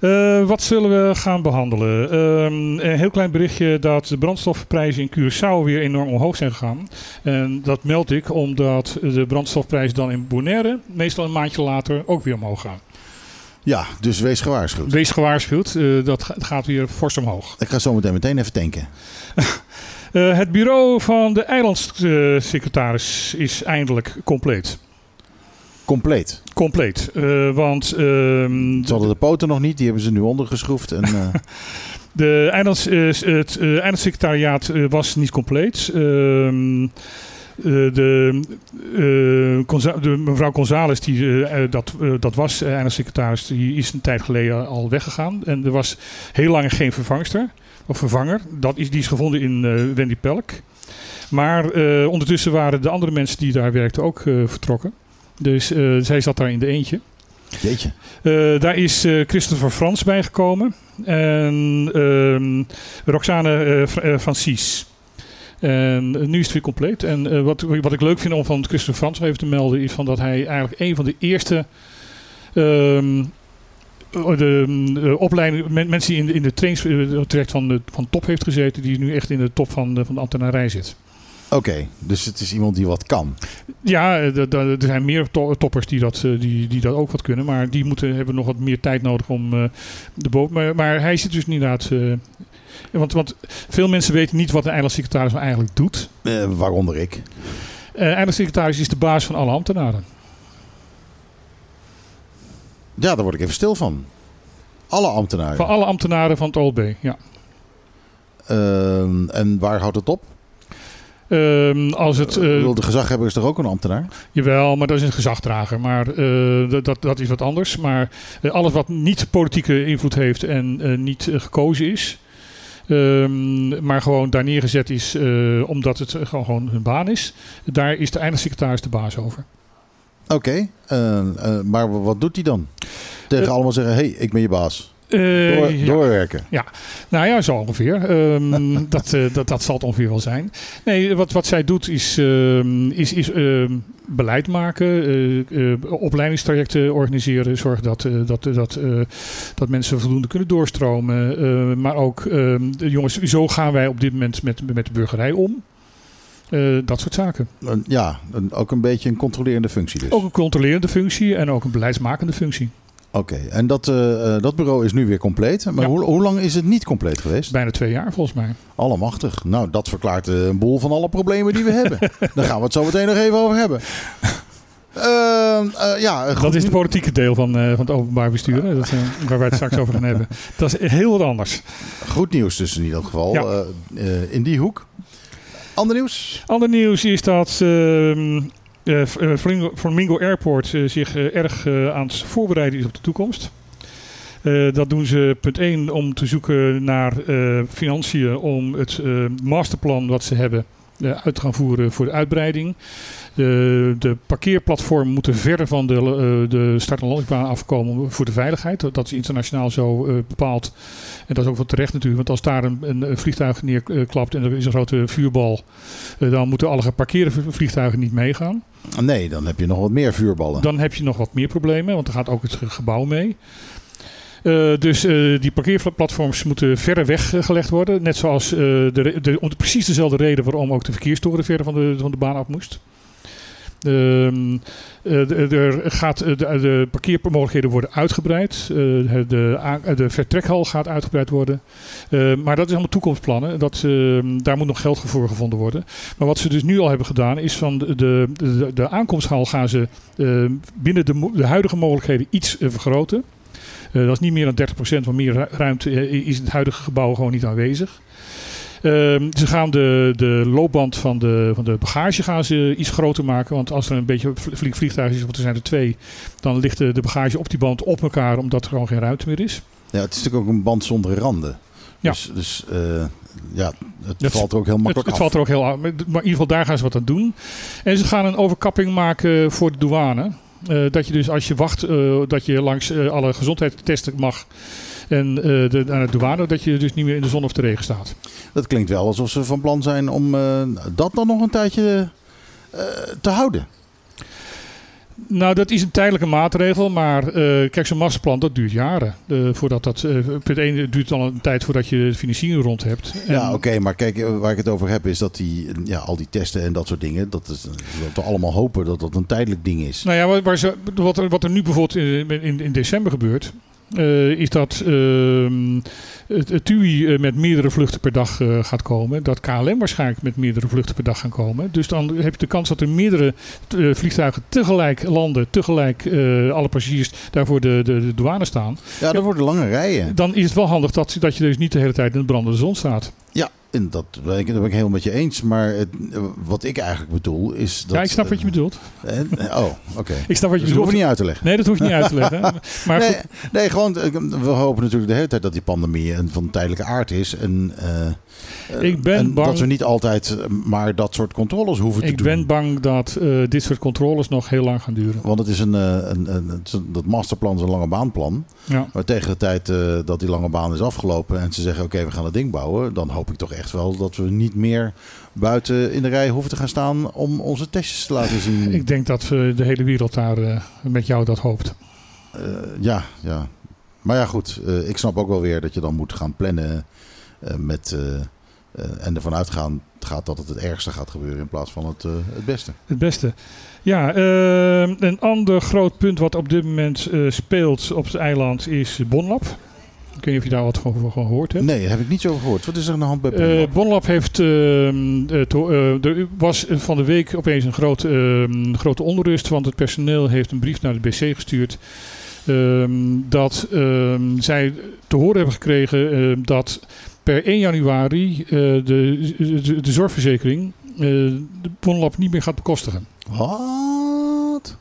Eh, wat zullen we gaan behandelen? Ehm, een heel klein berichtje dat de brandstofprijzen in Curaçao weer enorm omhoog zijn gegaan. En dat meld ik omdat de brandstofprijzen dan in Bonaire meestal een maandje later ook weer omhoog gaan. Ja, dus wees gewaarschuwd. Wees gewaarschuwd, eh, dat ga- gaat weer fors omhoog. Ik ga zo meteen meteen even tanken. Eh, het bureau van de eilandsecretaris is eindelijk compleet. Compleet. Compleet. Eh, want ehm, Ze hadden de poten nog niet, die hebben ze nu ondergeschroefd. En, eh, de eilands, eh, het eilandssecretariaat was niet compleet. Ehm, eh, de, de mevrouw González, die dat, dat was, eilandssecretaris, die is een tijd geleden al weggegaan. En er was heel lang geen vervangster of vervanger. Dat is, die is gevonden in Wendy Pelk. Maar ondertussen waren de andere mensen die daar werkten ook vertrokken. Dus eh, zij zat daar in de eentje. jeetje. Eh, daar is eh, Christopher Frans bijgekomen. En ehm, Roxane Fra- Francis. En nu is het weer compleet. En wat, wat ik leuk vind om van Christopher Frans even te melden... is van dat hij eigenlijk een van de eerste... ehm, de, de opleiding, men- mensen die in de, in de trainingstraject van de van top heeft gezeten, die nu echt in de top van de, van de ambtenarij zit. Oké, dus het is iemand die wat kan. Ja, eh, er zijn meer to- toppers die dat, eh, die, die dat ook wat kunnen. Maar die moeten, hebben nog wat meer tijd nodig om eh, de boot. Maar, maar hij zit dus inderdaad. eh, want, want veel mensen weten niet wat een eilandsecretaris nou eigenlijk doet. Waaronder ik. Eilandsecretaris is de baas van alle ambtenaren. Ja, daar word ik even stil van. Alle ambtenaren. Van alle ambtenaren van het OLB, ja. Ehm, en waar houdt het op? Ehm, als het, bedoel, de gezaghebber is toch ook een ambtenaar? Jawel, maar dat is een gezagdrager. Maar eh, dat, dat, is wat anders. Maar eh, alles wat niet politieke invloed heeft en niet gekozen is. ehm, maar gewoon daar neergezet is omdat het gewoon, gewoon hun baan is. Daar is de eindsecretaris de baas over. Oké, maar wat doet hij dan? Tegen allemaal zeggen, hé, hey, ik ben je baas. Eh, Door, ja. Doorwerken. Nou ja, zo ongeveer. Ehm, dat, eh, dat, dat zal het ongeveer wel zijn. Nee, wat, wat zij doet is, ehm, is, is ehm, beleid maken, eh, opleidingstrajecten organiseren, zorgen dat, dat, dat, dat mensen voldoende kunnen doorstromen. maar ook, jongens, zo gaan wij op dit moment met, met de burgerij om. Dat soort zaken. Ja, ook een beetje een controlerende functie dus. Ook een controlerende functie en ook een beleidsmakende functie. Oké, en dat, eh, eh, dat bureau is nu weer compleet. Maar Ja. hoe, hoe lang is het niet compleet geweest? Bijna twee jaar volgens mij. Allemachtig. Nou, dat verklaart eh, een boel van alle problemen die we hebben. Daar gaan we het zo meteen nog even over hebben. Ehm, eh, ja, goed Dat is het politieke deel van, van het openbaar bestuur. Dat, waar wij het straks over gaan hebben. Dat is heel wat anders. goed nieuws dus in ieder geval. Ja. in die hoek. Ander nieuws? Ander nieuws is dat ehm, eh, eh, Flamingo, Flamingo Airport eh, zich eh, erg eh, aan het voorbereiden is op de toekomst. Eh, dat doen ze punt 1 om te zoeken naar eh, financiën om het eh, masterplan wat ze hebben eh, uit te gaan voeren voor de uitbreiding. De, de parkeerplatformen moeten verder van de, eh, de start- en landingsbaan afkomen voor de veiligheid. Dat- is internationaal zo eh, bepaald. En dat is ook wel terecht natuurlijk, want als daar een, een, vliegtuig neerklapt en er is een grote vuurbal, eh, dan moeten alle geparkeerde vliegtuigen niet meegaan. Nee, dan heb je nog wat meer vuurballen. Dan heb je nog wat meer problemen, want er gaat ook het ge- gebouw mee. Dus die parkeerplatforms moeten verder weggelegd worden. Net zoals eh, de, de, om precies dezelfde reden waarom ook de verkeerstoren verder van de, van de baan af moest. Ehm, eh, er gaat, eh, de, de parkeermogelijkheden worden uitgebreid. Eh, de, de vertrekhal gaat uitgebreid worden. Eh, maar dat is allemaal toekomstplannen. Dat, ehm, daar moet nog geld voor gevonden worden. Maar wat ze dus nu al hebben gedaan is van de, de, de, aankomsthal gaan ze binnen de, de huidige mogelijkheden iets vergroten. Dat is niet meer dan 30%, want meer ru- ruimte is in het huidige gebouw gewoon niet aanwezig. Ehm, ze gaan de, de loopband van de, van de bagage gaan ze iets groter maken. Want als er een beetje flink vliegtuig is, want er zijn er twee, dan ligt de, de bagage op die band op elkaar, omdat er gewoon geen ruimte meer is. Ja, het is natuurlijk ook een band zonder randen. Ja. Dus, dus eh, ja, het Dat- valt er ook heel Het, makkelijk het af. valt er ook heel. Maar in ieder geval, daar gaan ze wat aan doen. En ze gaan een overkapping maken voor de douane. Eh, dat je dus als je wacht, eh, dat je langs alle gezondheidstesten mag. En eh, de, aan de douane, dat je dus niet meer in de zon of de regen staat. Dat klinkt wel alsof ze van plan zijn om eh, dat dan nog een tijdje eh, te houden. Nou, dat is een tijdelijke maatregel, maar kijk, zo'n masterplan, dat duurt jaren. Voordat dat, punt 1 het duurt al een tijd voordat je de financiering rond hebt. En- Ja, oké, maar kijk, waar ik het over heb is dat die, ja, al die testen en dat soort dingen, dat, is, dat we allemaal hopen dat dat een tijdelijk ding is. Nou ja, waar, waar ze, wat, er, wat er nu bijvoorbeeld in, in, in december gebeurt, eh, is dat ehm, het, TUI eh, met meerdere vluchten per dag eh, gaat komen. Dat KLM waarschijnlijk met meerdere vluchten per dag gaan komen. Dus dan heb je de kans dat er meerdere vliegtuigen tegelijk landen, tegelijk alle passagiers daarvoor de, de, de douane staan. Ja, dat worden lange rijen. Dan is het wel handig dat, dat je dus niet de hele tijd in de brandende zon staat. En dat, ben ik- dat ben ik helemaal met je eens. Maar het, wat ik eigenlijk bedoel is dat... ja, ik snap wat je bedoelt. eh, eh, oh, oké. Ik snap wat je Dus dat hoef bedoelt. je niet uit te leggen. Nee, dat hoef je niet uit te leggen. Maar nee, gewoon, eh, we hopen natuurlijk de hele tijd dat die pandemie een van tijdelijke aard is. En, eh, Ik ben en bang- dat we niet altijd eh, maar dat soort controles hoeven te ik doen. ben bang dat eh, dit soort controles nog heel lang gaan duren. Want het is een, eh, een, een, dat masterplan is een lange baanplan. Ja. Maar tegen de tijd eh, dat die lange baan is afgelopen en ze zeggen oké, we gaan het ding bouwen. Dan hoop ik toch echt wel dat we niet meer buiten in de rij hoeven te gaan staan om onze testjes te laten zien. Ik denk dat de hele wereld daar eh, met jou dat hoopt. Eh, ja, ja. Maar ja, goed. eh, ik snap ook wel weer dat je dan moet gaan plannen eh, met, eh, eh, en ervan uitgaan gaat dat het het ergste gaat gebeuren in plaats van het, eh, het beste. Het beste. Ja, eh, een ander groot punt wat op dit moment eh, speelt op het eiland is Bonlab. Ik weet niet of je daar wat van, van gehoord hebt. Nee, daar heb ik niet zo over gehoord. Wat is er aan de hand bij Eh Bonlab? Bonlab heeft. ehm, eh, eh, er was van de week opeens een groot, ehm, grote onrust, want het personeel heeft een brief naar de BC gestuurd. ehm, dat zij te horen hebben gekregen dat per 1 januari eh, de, de, de zorgverzekering eh, de Bonlab niet meer gaat bekostigen. Wat?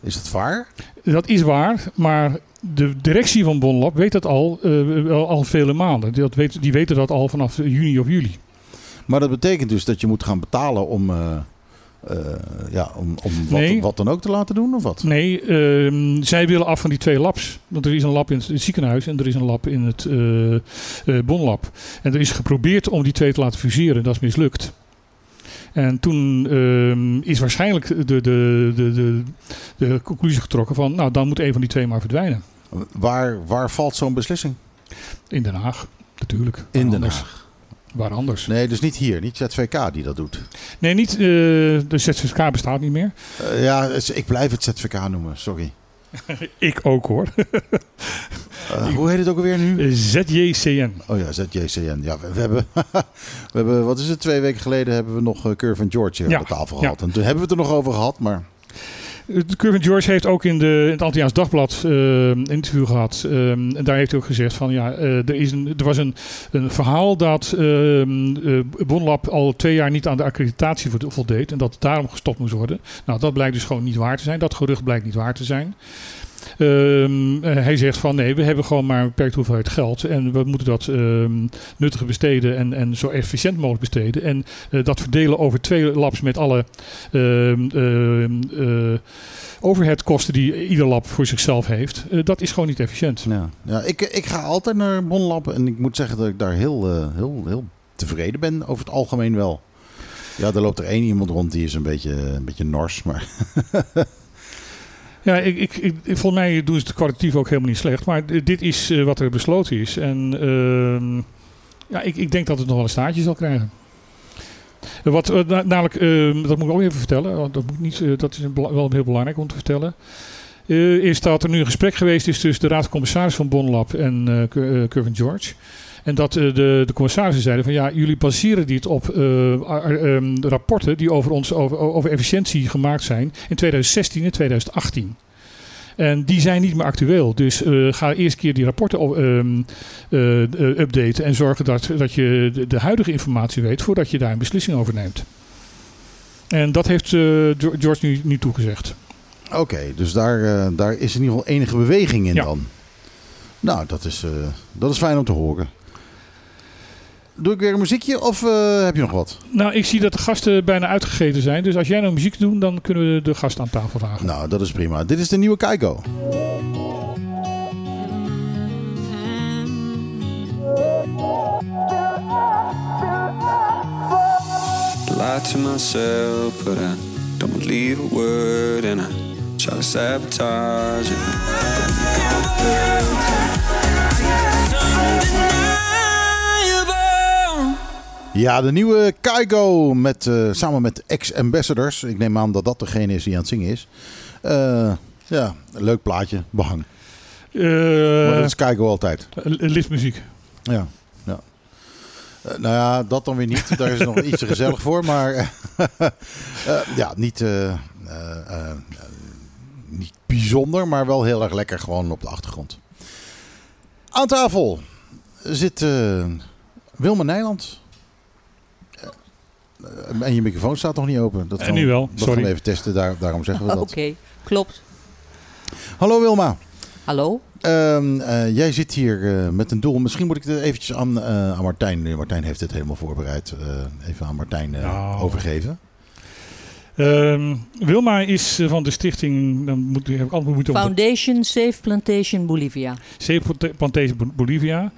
Is dat waar? Dat is waar, maar de directie van Bonlab weet dat al, eh, al, vele maanden. Die, dat weet, die weten dat al vanaf juni of juli. Maar dat betekent dus dat je moet gaan betalen om, eh, ja, om, om wat, Nee. wat dan ook te laten doen, of wat? Nee, ehm, zij willen af van die twee labs. Want er is een lab in het, ziekenhuis en er is een lab in het eh, Bonlab. En er is geprobeerd om die twee te laten fuseren. Dat is mislukt. En toen ehm, is waarschijnlijk de, de, de, de, de conclusie getrokken van... nou, dan moet een van die twee maar verdwijnen. Waar, waar valt zo'n beslissing? In Den Haag, natuurlijk. In Den? Haag. Waar anders? Nee, dus niet hier, niet ZVK die dat doet. Nee, niet, eh, de ZZK bestaat niet meer. Eh, ja, het- ik blijf het ZVK noemen, sorry. Ik ook hoor. Eh, hoe heet het ook alweer nu? ZJCN. Oh ja, ZJCN. Ja, we, we hebben, we hebben, wat is het, twee weken geleden hebben we nog Curve and George hier Ja, aan de tafel ja. gehad. En toen hebben we het er nog over gehad, maar Curvin George heeft ook in, de, in het Antilliaans Dagblad een interview gehad. Ehm, en daar heeft hij ook gezegd van ja, eh, er, is een, er was een, een verhaal dat ehm eh, Bonlab al twee jaar niet aan de accreditatie vo- voldeed. En dat het daarom gestopt moest worden. Nou, dat blijkt dus gewoon niet waar te zijn. Dat gerucht blijkt niet waar te zijn. Ehm, eh, hij zegt van nee, we hebben gewoon maar een beperkte hoeveelheid geld. En we moeten dat ehm nuttig besteden en, en zo efficiënt mogelijk besteden. En eh, dat verdelen over twee labs met alle eh, overheadkosten die ieder lab voor zichzelf heeft. dat is gewoon niet efficiënt. Ja, ja ik, ik ga altijd naar Bonlab en ik moet zeggen dat ik daar heel, heel, heel tevreden ben over het algemeen wel. Ja, er loopt er één iemand rond die is een beetje, een beetje nors, maar Ja, ik, ik, ik, volgens mij doen ze het kwalitatief ook helemaal niet slecht. Maar dit is eh, wat er besloten is. En ehm, ja, ik, ik denk dat het nog wel een staartje zal krijgen. Wat, eh, na- namelijk, ehm, dat moet ik ook even vertellen. Dat, moet niet, eh, dat is wel heel belangrijk om te vertellen. Is dat er nu een gesprek geweest is tussen de Raad van Commissaris Bonlab en Cur- Curvin George. En dat eh, de, de commissarissen zeiden van ja, jullie baseren dit op eh, ehm, rapporten die over, ons, over, over efficiëntie gemaakt zijn in 2016 en 2018. En die zijn niet meer actueel. Dus eh, ga eerst een keer die rapporten ehm, eh, eh, updaten en zorgen dat, dat je de, de huidige informatie weet voordat je daar een beslissing over neemt. En dat heeft Geo- George nu, nu toegezegd. oké, dus daar, daar is in ieder geval enige beweging in Ja. dan. Nou, dat is, dat is fijn om te horen. Doe ik weer een muziekje of eh, heb je nog wat? Nou, ik zie dat de gasten bijna uitgegeten zijn. Dus als jij nou muziek doet, dan kunnen we de gast aan tafel vragen. Nou, dat is prima. Dit is de nieuwe Keiko. Lie to myself, but I don't believe a word, and I try to sabotage it. Ja, de nieuwe Kaigo met, eh, samen met ex-ambassadors. Ik neem aan dat dat degene is die aan het zingen is. Eh, ja, een leuk plaatje, behang. Eh, maar dat is Kaigo altijd. liftmuziek. Ja, ja. Nou ja, dat dan weer niet. Daar is nog iets te gezellig voor. Maar ja, niet, niet bijzonder, maar wel heel erg lekker gewoon op de achtergrond. Aan tafel zit eh Wilma Nijland. Eh, en je microfoon staat nog niet open. Dat En gaan nu we- wel, Dat sorry. gaan we even testen, daar, daarom zeggen we Oké, dat. klopt. Hallo Wilma. Hallo? Ehm, eh, jij zit hier eh, met een doel. Misschien moet ik het eventjes aan, eh, aan Martijn. eh, Martijn heeft het helemaal voorbereid. eh, even aan Martijn eh, Nou. overgeven. Ehm, Wilma is eh, van de stichting, dan moet, heb ik altijd moeten Foundation Safe Plantation Bolivia. Zeep Plantation Bo- Bolivia.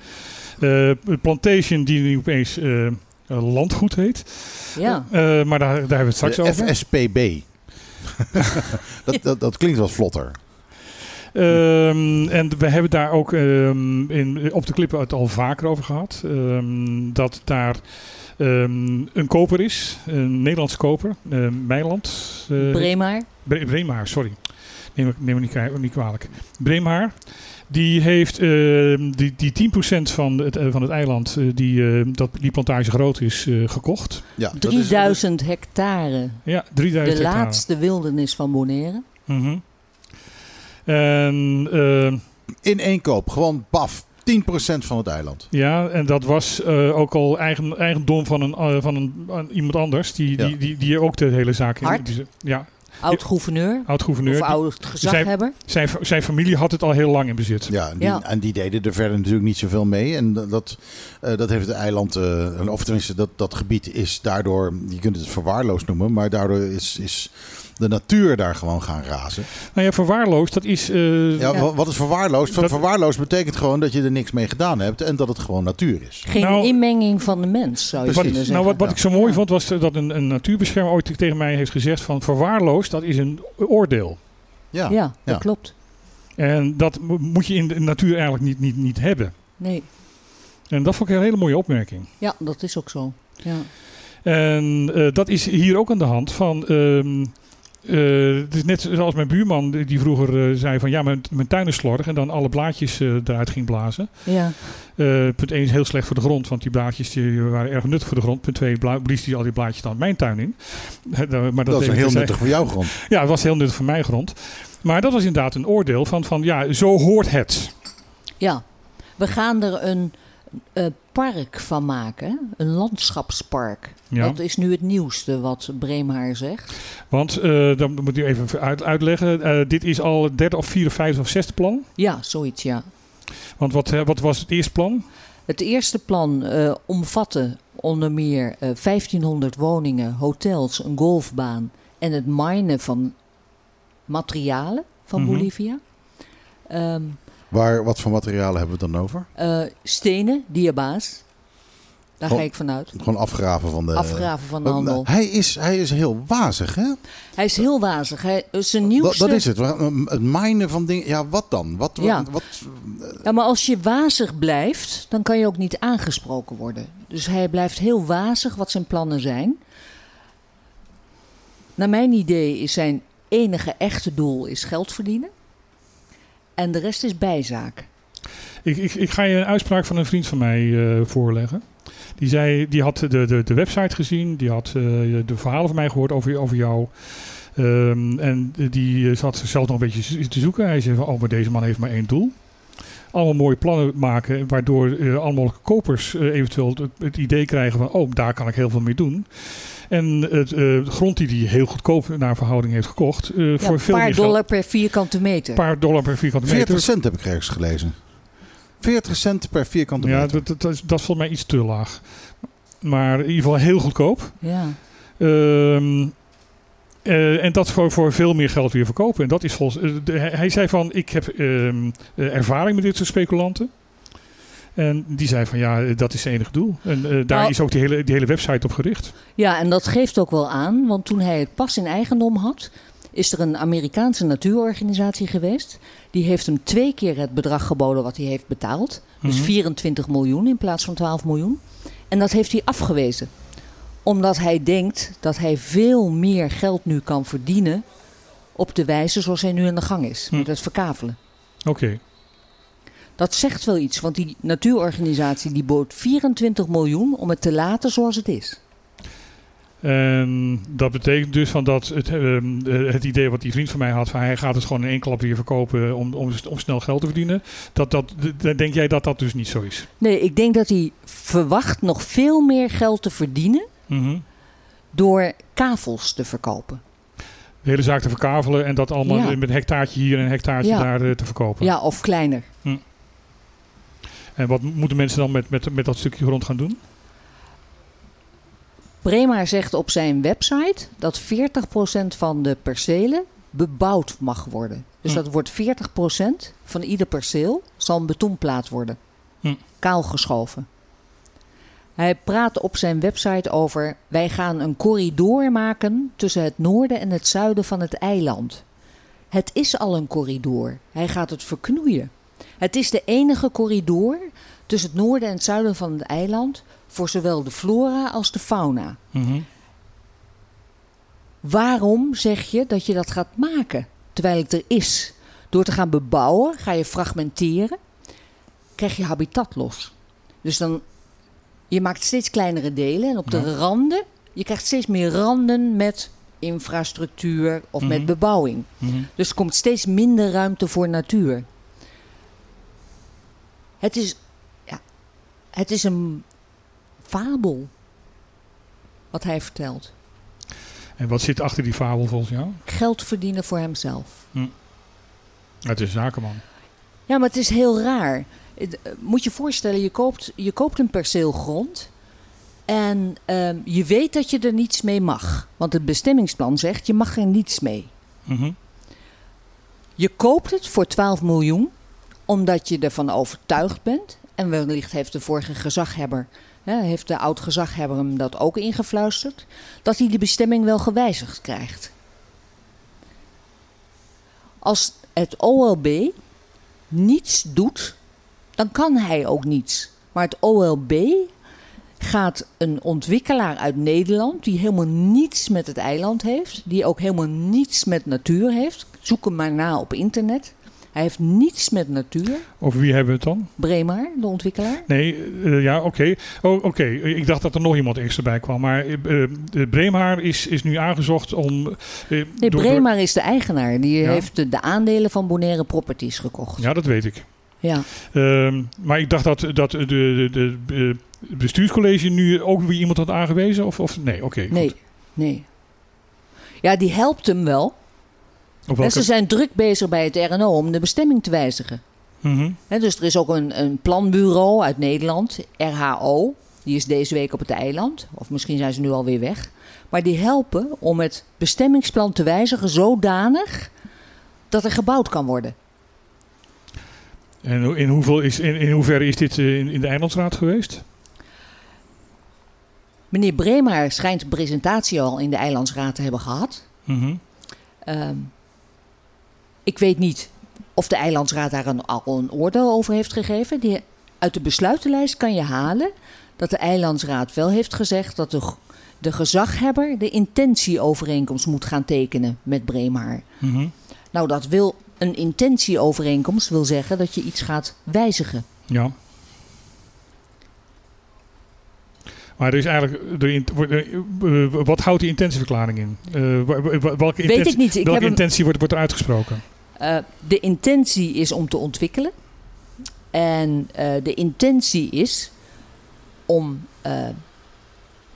Eh, Plantation die nu opeens eh, eh, landgoed heet. Ja. Eh, maar daar, daar hebben we het straks De over. FSPB. dat, dat, dat klinkt wel vlotter. Ehm, en we hebben daar ook ehm, in, op de klippen het al vaker over gehad. Ehm, dat daar ehm, een koper is, een Nederlandse koper, eh Meiland. eh, Bremaar. Bre Breemaar, sorry. Neem, neem me niet, niet kwalijk. Breemaar. Die heeft ehm, die, die 10% van het, eh, van het eiland, eh, die, eh, dat die plantage groot is, eh, gekocht. Ja, dat is- 3000 hectare. Ja, 3000 De hectare. laatste wildernis van Bonaire. Mhm. En ehm, in één koop. Gewoon paf. 10% van het eiland. Ja, en dat was eh, ook al eigen, eigendom van, een, van een, iemand anders. Die, Ja. die, die, die ook de hele zaak in. Hart? die ze- Ja, Oud-gouverneur. oud-gouverneur. Of Die- oud gezaghebber. Zijn, zijn familie had het al heel lang in bezit. Ja, en die, Ja. en die deden er verder natuurlijk niet zoveel mee. En dat, eh, dat heeft het eiland, eh, of tenminste dat, dat gebied is daardoor, je kunt het verwaarloosd noemen, maar daardoor is, is de natuur daar gewoon gaan razen. Nou ja, verwaarloosd, dat is... eh, Ja, Ja. wa- Wat is verwaarloosd? Dat- Verwaarloosd betekent gewoon dat je er niks mee gedaan hebt en dat het gewoon natuur is. Geen Nou- inmenging van de mens, zou je Precies. kunnen zeggen. Nou, wat, wat Ja. ik zo mooi vond, was dat een, een natuurbeschermer ooit tegen mij heeft gezegd van verwaarloosd, dat is een oordeel. Ja, ja, dat ja. klopt. En dat mo- moet je in de natuur eigenlijk niet, niet, niet hebben. Nee, En dat vond ik een hele mooie opmerking. ja, dat is ook zo. Ja. En eh, dat is hier ook aan de hand van. ehm, eh, het is net zoals mijn buurman die die vroeger eh, zei van ja, mijn, mijn tuin is slordig en dan alle blaadjes eh, eruit ging blazen. Ja. Eh, punt 1 is heel slecht voor de grond, want die blaadjes die waren erg nuttig voor de grond. Punt 2 bla- blies hij al die blaadjes dan mijn tuin in. Eh, maar dat, Dat is heel terzijde. nuttig voor jouw grond. Ja, het was heel nuttig voor mijn grond. Maar dat was inderdaad een oordeel van, van ja, zo hoort het. Ja, we gaan er een eh, park van maken, een landschapspark. Ja. Dat is nu het nieuwste wat Breemhaar zegt. Want, eh dan moet ik even uit, uitleggen, eh, dit is al het derde of vierde, vijfde of zesde plan. Ja, zoiets ja. Want wat, wat was het eerste plan? Het eerste plan eh, omvatte onder meer eh 1500 woningen, hotels, een golfbaan en het minen van materialen van Mhm. Bolivia. Ehm, Waar, wat voor materialen hebben we het dan over? eh, stenen, diabaas. Daar ga ik vanuit. Gewoon afgraven van de... Afgraven van de handel. Hij is, hij is heel wazig, hè? Hij is heel wazig. Hij, eh, zijn nieuwste... dat is het. Het minen van dingen. Ja, wat dan? Wat, Ja. wat, Ja, maar als je wazig blijft, dan kan je ook niet aangesproken worden. Dus hij blijft heel wazig wat zijn plannen zijn. Naar mijn idee is zijn enige echte doel is geld verdienen. En de rest is bijzaak. Ik, ik, ik ga je een uitspraak van een vriend van mij eh, voorleggen. Die, zei, die had de, de, de website gezien, die had eh, de verhalen van mij gehoord over, over jou. Ehm, en die eh, zat zelf nog een beetje te zoeken. Hij zei van, oh, maar deze man heeft maar één doel. Allemaal mooie plannen maken, waardoor eh allemaal kopers eventueel het, het idee krijgen van, oh, daar kan ik heel veel mee doen. En het eh, grond die hij heel goedkoop naar verhouding heeft gekocht, eh, Ja, voor een veel paar dollar geld. per vierkante meter. Een paar dollar per vierkante meter. 40 cent heb ik ergens gelezen. 40 cent per vierkante Ja, meter. dat, dat, dat, is, dat is volgens mij iets te laag. Maar in ieder geval heel goedkoop. Ja. Ehm, eh, en dat voor, voor veel meer geld weer verkopen. En dat is volgens. de- hij zei van: Ik heb ehm, eh, ervaring met dit soort speculanten. En die zei van ja, dat is het enige doel. En eh, daar Nou- is ook die hele, die hele website op gericht. Ja, en dat geeft ook wel aan, want toen hij het pas in eigendom had, is er een Amerikaanse natuurorganisatie geweest. Die heeft hem twee keer het bedrag geboden wat hij heeft betaald. Dus Mhm. 24 miljoen in plaats van 12 miljoen. En dat heeft hij afgewezen. Omdat hij denkt dat hij veel meer geld nu kan verdienen op de wijze zoals hij nu aan de gang is. Hm. Met het verkavelen. Oké. Dat zegt wel iets, want die natuurorganisatie die bood 24 miljoen om het te laten zoals het is. En dat betekent dus van dat het, ehm, eh, het idee wat die vriend van mij had, van hij gaat het gewoon in één klap weer verkopen om, om, om snel geld te verdienen. Dat, dat, denk jij dat dat dus niet zo is? Nee, ik denk dat hij verwacht nog veel meer geld te verdienen Mhm. door kavels te verkopen. De hele zaak te verkavelen en dat allemaal Ja. met een hectaartje hier en een hectaartje Ja. daar eh, te verkopen. Ja, of kleiner. En wat moeten mensen dan met, met, met dat stukje grond gaan doen? Brema zegt op zijn website dat 40% van de percelen bebouwd mag worden. Dus Hm. dat wordt 40% van ieder perceel zal een betonplaat worden. Hm. Kaal geschoven. Hij praat op zijn website over: wij gaan een corridor maken tussen het noorden en het zuiden van het eiland. Het is al een corridor. Hij gaat het verknoeien. Het is de enige corridor tussen het noorden en het zuiden van het eiland voor zowel de flora als de fauna. Mhm. Waarom zeg je dat je dat gaat maken terwijl het er is? Door te gaan bebouwen ga je fragmenteren, krijg je habitat los. Dus dan, je maakt steeds kleinere delen en op de randen, je krijgt steeds meer randen met infrastructuur of Mhm. met bebouwing. Mhm. Dus er komt steeds minder ruimte voor natuur. Het is, ja, het is een fabel wat hij vertelt. En wat zit achter die fabel volgens jou? Geld verdienen voor hemzelf. Het is zakenman. Ja, maar het is heel raar. Eh, Moet je voorstellen, je koopt, je koopt een perceel grond. En ehm, je weet dat je er niets mee mag. Want het bestemmingsplan zegt, je mag er niets mee. Mhm. Je koopt het voor 12 miljoen, omdat je ervan overtuigd bent. En wellicht heeft de vorige gezaghebber, hè, heeft de oud-gezaghebber hem dat ook ingefluisterd, dat hij de bestemming wel gewijzigd krijgt. Als het OLB niets doet, dan kan hij ook niets. Maar het OLB gaat een ontwikkelaar uit Nederland, die helemaal niets met het eiland heeft, die ook helemaal niets met natuur heeft, zoek hem maar na op internet. Hij heeft niets met natuur. Over wie hebben we het dan? Bremar, de ontwikkelaar. Nee, eh, ja, oké. Oh, oké. Ik dacht dat er nog iemand extra bij kwam. Maar de Breemhaar is, is nu aangezocht om... eh, Nee, door- door- Bremar is de eigenaar. Die Ja. heeft de, de aandelen van Bonaire Properties gekocht. Ja, dat weet ik. Ja. Ehm, maar ik dacht dat, dat de, de, de, de het bestuurscollege nu ook weer iemand had aangewezen. Of, of nee, oké. Nee, nee. Ja, die helpt hem wel. En ze zijn druk bezig bij het RNO om de bestemming te wijzigen. Mhm. Dus er is ook een, een planbureau uit Nederland, RHO. Die is deze week op het eiland. Of misschien zijn ze nu alweer weg. Maar die helpen om het bestemmingsplan te wijzigen zodanig dat er gebouwd kan worden. En in, hoeveel is, in, in hoeverre is dit eh, in, in de Eilandsraad geweest? Meneer Bremaar schijnt presentatie al in de Eilandsraad te hebben gehad. Ehm, ik weet niet of de Eilandsraad daar een, al een oordeel over heeft gegeven. Die, uit de besluitenlijst kan je halen dat de Eilandsraad wel heeft gezegd dat de, de gezaghebber de intentieovereenkomst moet gaan tekenen met Breemhaar. Mhm. Nou, dat wil een intentieovereenkomst wil zeggen dat je iets gaat wijzigen. Ja. Maar er is eigenlijk. Er- eh, wat houdt die intentieverklaring in? Eh, welke Weet intentie, ik niet. Ik welke heb hem- intentie wordt, wordt er uitgesproken? Eh, de intentie is om te ontwikkelen. En eh, de intentie is om eh,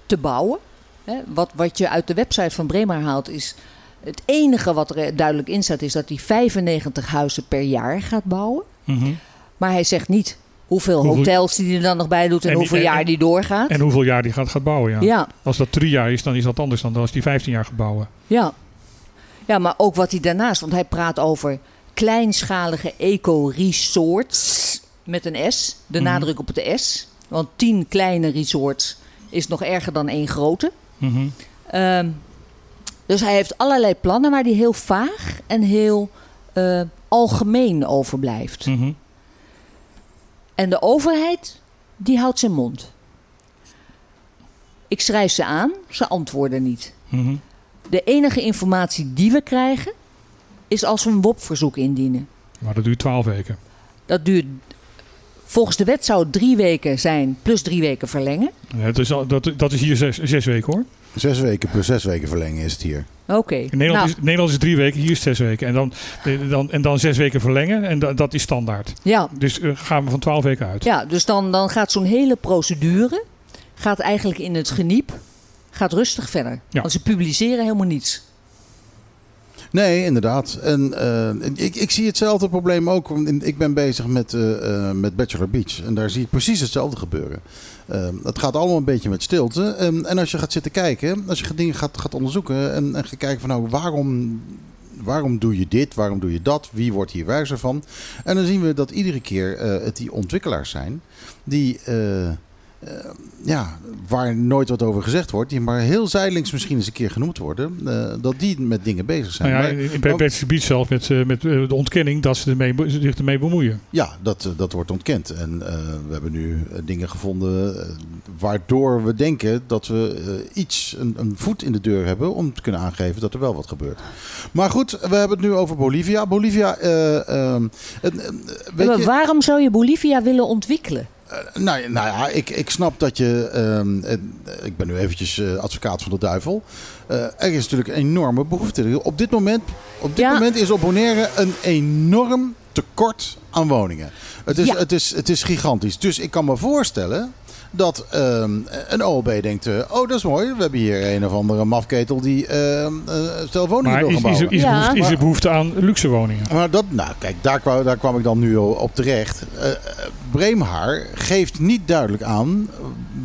te bouwen. Hè, wat, wat je uit de website van Bremer haalt is... Het enige wat er duidelijk in staat is dat hij 95 huizen per jaar gaat bouwen. Mhm. Maar hij zegt niet hoeveel, hotels die hij er dan nog bij doet en, hoeveel en- jaar die doorgaat. En hoeveel jaar die gaat, gaat bouwen? Ja. ja, Als dat drie jaar is, dan is dat anders dan als die 15 jaar gaat bouwen. ja. Ja, maar ook wat hij daarnaast... Want hij praat over kleinschalige eco-resorts met een S. De Mhm. nadruk op de S. Want tien kleine resorts is nog erger dan één grote. Mhm. Ehm, dus hij heeft allerlei plannen waar hij heel vaag en heel eh, algemeen over blijft. Mhm. En de overheid, die houdt zijn mond. Ik schrijf ze aan, ze antwoorden niet. Mhm. De enige informatie die we krijgen, is als we een WOP-verzoek indienen. Maar dat duurt 12 weken. Dat duurt, volgens de wet zou het drie weken zijn, plus drie weken verlengen. Ja, dat, is al, dat, dat is hier zes, zes weken hoor. Zes weken plus zes weken verlengen is het hier. Oké. In Nederland, Nou, is, Nederland is drie weken, hier is zes weken. En dan, dan, en dan zes weken verlengen en da- dat is standaard. ja, Dus eh, gaan we van 12 weken uit. ja, dus dan, dan gaat zo'n hele procedure gaat eigenlijk in het geniep, gaat rustig verder. Ja. Want ze publiceren helemaal niets. Nee, inderdaad. En eh, ik, ik zie hetzelfde probleem ook. Ik ben bezig met, eh, eh, met Bachelor Beach. En daar zie ik precies hetzelfde gebeuren. Het gaat allemaal een beetje met stilte. En, en als je gaat zitten kijken, als je dingen gaat, gaat onderzoeken en, en gaat kijken van nou, waarom, waarom doe je dit, waarom doe je dat, wie wordt hier wijzer van? En dan zien we dat iedere keer eh, het die ontwikkelaars zijn die... eh, eh, ja, waar nooit wat over gezegd wordt, die maar heel zijdelings misschien eens een keer genoemd worden, eh, dat die met dingen bezig zijn. Nou ja, Maar- in- bij het gebied zelf met, eh, met eh, de ontkenning dat ze ermee, zich ermee bemoeien. Ja, dat, dat wordt ontkend. En eh, we hebben nu dingen gevonden waardoor we denken dat we iets, een, een voet in de deur hebben om te kunnen aangeven dat er wel wat gebeurt. Maar goed, we hebben het nu over Bolivia. Bolivia, eh, ehm, eh, weet maar je, waarom zou je Bolivia willen ontwikkelen? Nou, nou ja, ik, ik snap dat je. ehm, eh, ik ben nu eventjes eh, advocaat van de duivel. Eh, er is natuurlijk een enorme behoefte. Op dit moment, op dit Ja. moment is op Bonaire een enorm tekort aan woningen. Het is, Ja. het, is, het is gigantisch. Dus ik kan me voorstellen dat ehm, een OLB denkt: eh, oh, dat is mooi. We hebben hier een of andere mafketel die ehm eh, stel woningen Maar wil is, is, er, is, Ja. behoefte, is er behoefte aan luxe woningen? Maar dat, nou kijk, daar kwam, daar kwam ik dan nu op terecht. Eh, eh, Breemhaar geeft niet duidelijk aan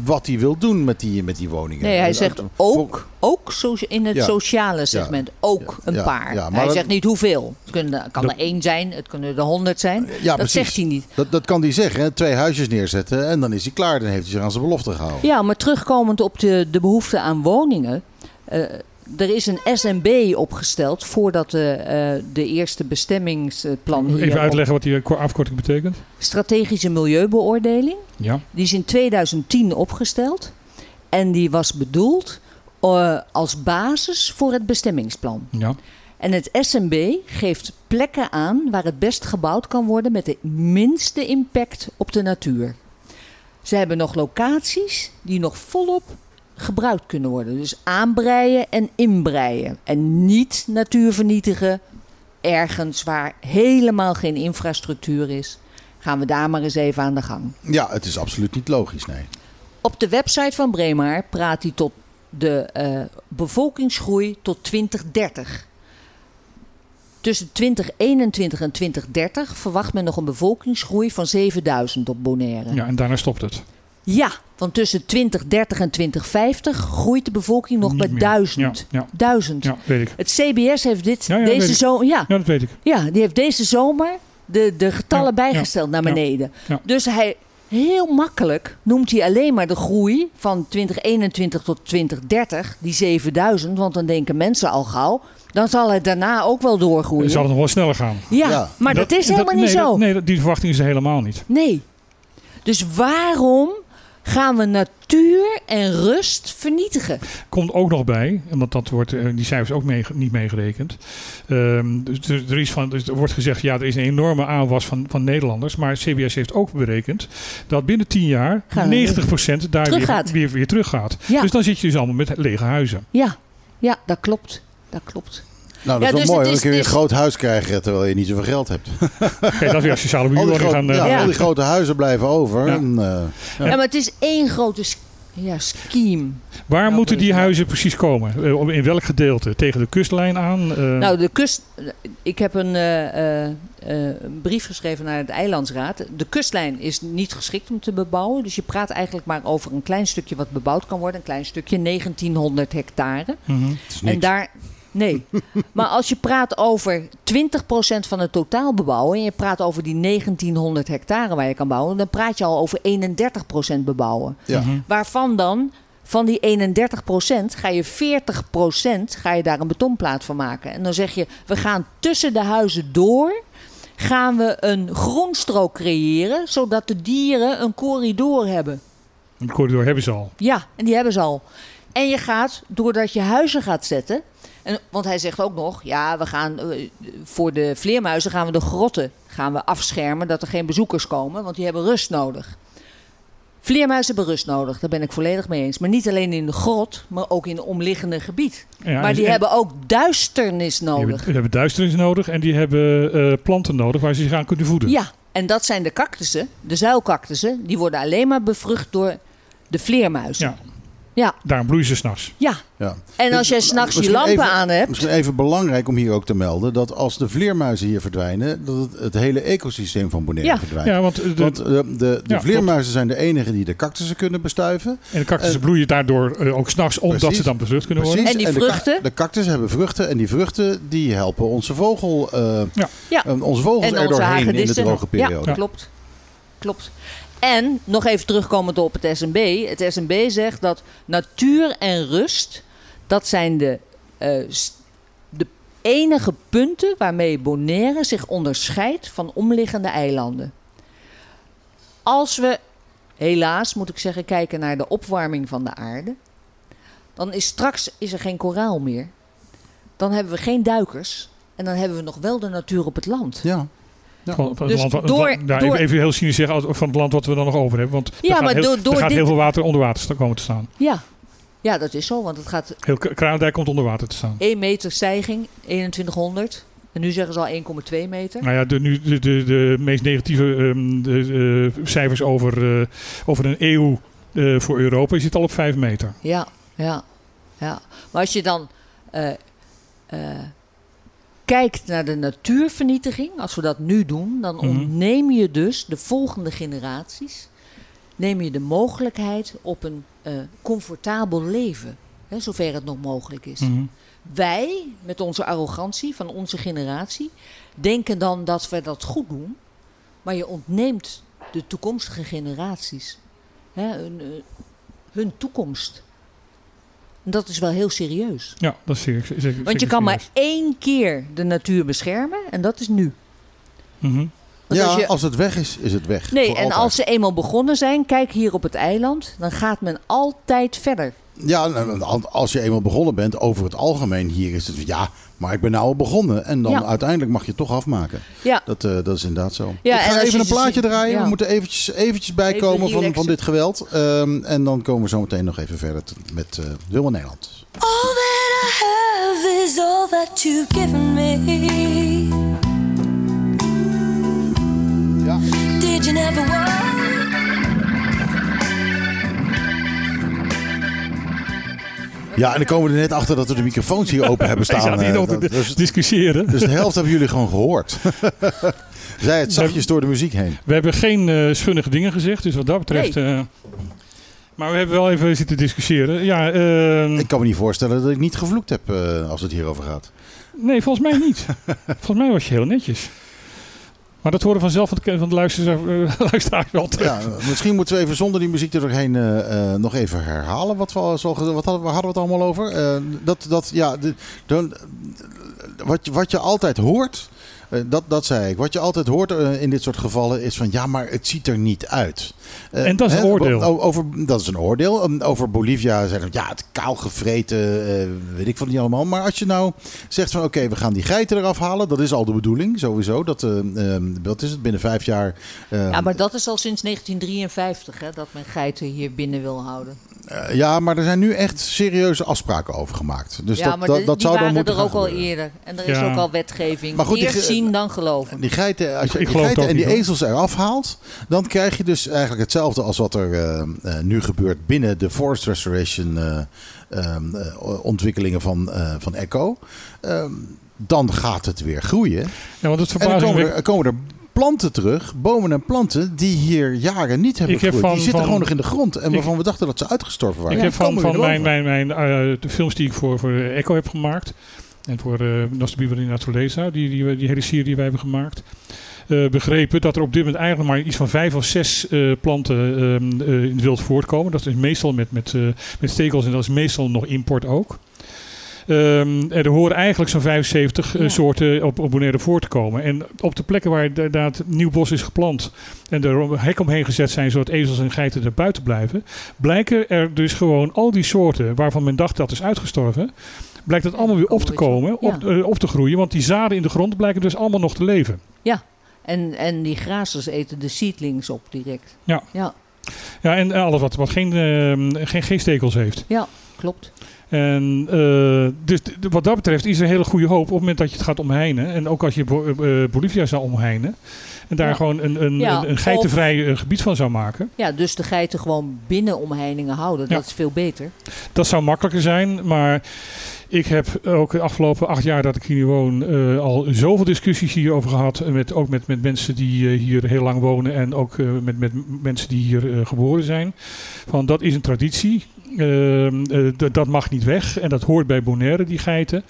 wat hij wil doen met die, met die woningen. Nee, hij zegt ook, ook in het Ja. sociale segment, ook een paar. maar hij zegt niet hoeveel. Het kunnen, kan er één zijn, het kunnen er honderd zijn. Dat precies. zegt hij niet. Dat, dat kan hij zeggen. hè. Twee huisjes neerzetten en dan is hij klaar. Dan heeft hij zich aan zijn belofte gehouden. Ja, maar terugkomend op de, de behoefte aan woningen. eh, er is een SNB opgesteld voordat de, eh, de eerste bestemmingsplan Even uitleggen wat die ko- afkorting betekent. strategische milieubeoordeling. Ja. Die is in 2010 opgesteld. En die was bedoeld eh, als basis voor het bestemmingsplan. ja. En het SNB geeft plekken aan waar het best gebouwd kan worden met de minste impact op de natuur. Ze hebben nog locaties die nog volop gebruikt kunnen worden. Dus aanbreien en inbreien. En niet natuur vernietigen ergens waar helemaal geen infrastructuur is. Gaan we daar maar eens even aan de gang. Ja, het is absoluut niet logisch, nee. Op de website van Bremaar praat hij tot de eh, bevolkingsgroei tot 2030. Tussen 2021 en 2030 verwacht men nog een bevolkingsgroei van 7000 op Bonaire. ja, en daarna stopt het. Ja, want tussen 2030 en 2050 groeit de bevolking nog bij. 1000. Ja, ja. 1000. Ja, weet ik. Het CBS heeft dit, Ja, ja, weet deze zomer. Ja, Ja, dat weet ik. ja, die heeft deze zomer de, de getallen Ja, bijgesteld ja, naar beneden. ja. Dus hij, heel makkelijk noemt hij alleen maar de groei van 2021 tot 2030, die 7000. Want dan denken mensen al gauw, dan zal het daarna ook wel doorgroeien. Zal het nog wel sneller gaan. Ja, Ja. maar dat, is helemaal nee, niet dat- zo. nee, die verwachting is er helemaal niet. Nee. Dus waarom gaan we natuur en rust vernietigen? Komt ook nog bij, want dat wordt, eh, die cijfers ook mee, niet meegerekend. Ehm, dus er, is van, dus er wordt gezegd, ja, er is een enorme aanwas van, van Nederlanders. Maar CBS heeft ook berekend dat binnen 10 jaar Gaan 90% daar weer, weer, weer teruggaat. Ja. Dus dan zit je dus allemaal met lege huizen. Ja, ja dat klopt. Dat klopt. Nou, dat Ja, is dus wel mooi. het Dan is- kun je het een groot huis krijgen terwijl je niet zoveel geld hebt. Kijk, dat weer sociale Al die, huurwoning grote, gaan... eh, ja, Ja. al die grote huizen blijven over. Ja. En, eh, Ja. maar het is één grote ja, scheme. Waar moeten die huizen precies komen? Eh, op- in welk gedeelte? Tegen de kustlijn aan? Eh, Nou, de kust. Ik heb een, eh, eh, eh, een brief geschreven naar het Eilandsraad. De kustlijn is niet geschikt om te bebouwen. Dus je praat eigenlijk maar over een klein stukje wat bebouwd kan worden. Een klein stukje, 1900 hectare. mhm. En daar. Nee. maar als je praat over 20% van het totaal bebouwen. en je praat over die 1900 hectare waar je kan bouwen. dan praat je al over 31% bebouwen. ja. Mhm. Waarvan dan van die 31% ga je 40% ga je daar een betonplaat van maken. En dan zeg je, we gaan tussen de huizen door gaan we een groenstrook creëren, zodat de dieren een corridor hebben. Die corridor hebben ze al. Ja, en die hebben ze al. En je gaat, doordat je huizen gaat zetten. En, want hij zegt ook nog, ja, we gaan eh, voor de vleermuizen gaan we de grotten gaan we afschermen, dat er geen bezoekers komen, want die hebben rust nodig. Vleermuizen hebben rust nodig, daar ben ik volledig mee eens. Maar niet alleen in de grot, maar ook in het omliggende gebied. Ja, maar die en- hebben ook duisternis nodig. die hebben duisternis nodig en die hebben eh, planten nodig waar ze zich aan kunnen voeden. Ja, en dat zijn de cactussen, de zuilcactussen. Die worden alleen maar bevrucht door de vleermuizen. Ja. Ja, Daarom bloeien ze s'nachts. ja. Ja. En als jij Dus, s'nachts je lampen even- aan hebt... Misschien even belangrijk om hier ook te melden dat als de vleermuizen hier verdwijnen, dat het, het hele ecosysteem van Bonaire Ja. verdwijnt. Ja, want, eh, de, Want eh, de, de, Ja, vleermuizen zijn de enigen die de cactussen kunnen bestuiven. en de cactussen eh, bloeien daardoor eh, ook s'nachts omdat precies. ze dan bevrucht kunnen Precies. worden. En die de, vruchten? de cactus hebben vruchten en die vruchten die helpen onze vogel, eh, Ja. eh, onze vogels En er onze doorheen in de droge periode. Ja, klopt. Klopt. En nog even terugkomend op het SNB. Het SNB zegt dat natuur en rust, dat zijn de, eh, de enige punten waarmee Bonaire zich onderscheidt van omliggende eilanden. Als we, helaas moet ik zeggen, kijken naar de opwarming van de aarde, dan is straks is er geen koraal meer. Dan hebben we geen duikers en dan hebben we nog wel de natuur op het land. Ja. Van, van Dus land, wat- door- ja, door- even, heel cynisch zeggen, van het land wat we dan nog over hebben. Want Ja, er gaat, maar heel, door- door er gaat dit- heel veel water onder water komen te staan. Ja. ja, dat is zo, want het gaat Heel Kralendijk komt onder water te staan. 1 meter stijging, 2100. En nu zeggen ze al 1,2 meter. Nou ja, de, nu, de, de, de meest negatieve ehm, de, eh, cijfers over, eh, over een eeuw eh, voor Europa zit al op 5 meter. Ja, ja, ja. Maar als je dan eh, eh, kijkt naar de natuurvernietiging, als we dat nu doen, dan Mhm. ontneem je dus de volgende generaties, neem je de mogelijkheid op een eh, comfortabel leven. Hè, zover het nog mogelijk is. Mhm. Wij, met onze arrogantie van onze generatie, denken dan dat we dat goed doen. Maar je ontneemt de toekomstige generaties hè, hun, eh, hun toekomst. En dat is wel heel serieus. Ja, dat is zeker. zeker Want je zeker kan maar serieus. één keer de natuur beschermen en dat is nu. Mhm. Want ja, als je- als het weg is, is het weg. Nee, en altijd. als ze eenmaal begonnen zijn, kijk hier op het eiland, dan gaat men altijd verder. Ja, nou, als je eenmaal begonnen bent over het algemeen hier is het ja, maar ik ben nou al begonnen. En dan Ja. uiteindelijk mag je het toch afmaken. Ja. Dat, eh, dat is inderdaad zo. Ja, ik ga even een plaatje ziet- draaien. ja. We moeten eventjes, eventjes bijkomen van, van dit geweld. Ehm, en dan komen we zo meteen nog even verder met eh Wilma Nederland. All that I have is all that you've given me. Ja. Did you never want? Ja, en dan komen we er net achter dat we de microfoons hier open hebben staan. hier eh, nog te dat- dus, discussiëren. dus de helft hebben jullie gewoon gehoord. Zij het zachtjes door de muziek heen. We hebben geen eh schunnige dingen gezegd, dus wat dat betreft... eh, maar we hebben wel even zitten discussiëren. Ja, eh, Ik kan me niet voorstellen dat ik niet gevloekt heb eh, als het hierover gaat. nee, volgens mij niet. volgens mij was je heel netjes. Maar dat horen vanzelf van de, van de luisteraars, eh. Ja, misschien moeten we even zonder die muziek er doorheen eh, eh, nog even herhalen. Wat, we, zo, wat hadden, waar hadden we het allemaal over? Dat, dat, ja, de, dan, wat, wat je altijd hoort, eh, dat, dat zei ik. Wat je altijd hoort eh, in dit soort gevallen is van ja, maar het ziet er niet uit. Eh, En dat is een hè, oordeel. Over, dat is een oordeel. Um, Over Bolivia zeiden we ja, het kaal gevreten, eh, weet ik van niet allemaal. Maar als je nou zegt van oké, we gaan die geiten eraf halen, dat is al de bedoeling sowieso. Dat, eh, eh, wat is het, binnen vijf jaar. eh, Ja, maar dat is al sinds 1953 hè, dat men geiten hier binnen wil houden. Eh, ja, maar er zijn nu echt serieuze afspraken over gemaakt. Dus ja, dat, maar dat, de- dat die zou dan moeten er ook al eerder. En er is Ja. ook al wetgeving. Maar goed, die Eerst ge- zien, dan geloven. Die geiten, als je die, geiten en die ezels eraf haalt, dan krijg je dus eigenlijk hetzelfde als wat er eh, eh, nu gebeurt binnen de forest restoration eh, ehm, eh, ontwikkelingen van, eh, van Echo. Ehm, dan gaat het weer groeien. Ja, want het En dan komen me. er komen er planten terug, bomen en planten, die hier jaren niet hebben heb gegroeid. van- die zitten van- gewoon nog in de grond. En ik- waarvan we dachten dat ze uitgestorven waren. Ik heb van, van mijn, mijn, mijn, eh, de films die ik voor, voor Echo heb gemaakt. En voor uh, Nostra Naturaleza, die, die, die hele serie die wij hebben gemaakt. eh, begrepen dat er op dit moment eigenlijk maar iets van vijf of zes planten ehm, eh, in het wild voortkomen. Dat is meestal met, met, met stekels en dat is meestal nog import ook. Ehm, er horen eigenlijk zo'n 75 eh, Ja. soorten op, op Bonaire voor te komen. En op de plekken waar inderdaad nieuw bos is geplant en er hek omheen gezet zijn zodat ezels en geiten er buiten blijven, blijken er dus gewoon al die soorten waarvan men dacht dat is uitgestorven, blijkt dat allemaal weer op te komen, op, Ja. eh, op te groeien. Want die zaden in de grond blijken dus allemaal nog te leven. En, en die grazers eten de seedlings op direct. Ja. Ja, Ja, en alles wat, wat geen, ehm, geen, geen stekels heeft. klopt. En eh, dus wat dat betreft is er een hele goede hoop op het moment dat je het gaat omheinen. En ook als je Bo- eh, Bolivia zou omheinen. En daar Ja. gewoon een, een, Ja, een, een geitenvrij eh, gebied van zou maken. Ja, dus de geiten gewoon binnen omheiningen houden. Ja. Dat is veel beter. Dat zou makkelijker zijn, maar ik heb ook de afgelopen acht jaar dat ik hier nu woon eh, al zoveel discussies hierover gehad. Met, ook met, met mensen die eh, hier heel lang wonen en ook eh, met, met mensen die hier eh, geboren zijn. Van dat is een traditie. Ehm, eh, dat mag niet weg en dat hoort bij Bonaire, die geiten.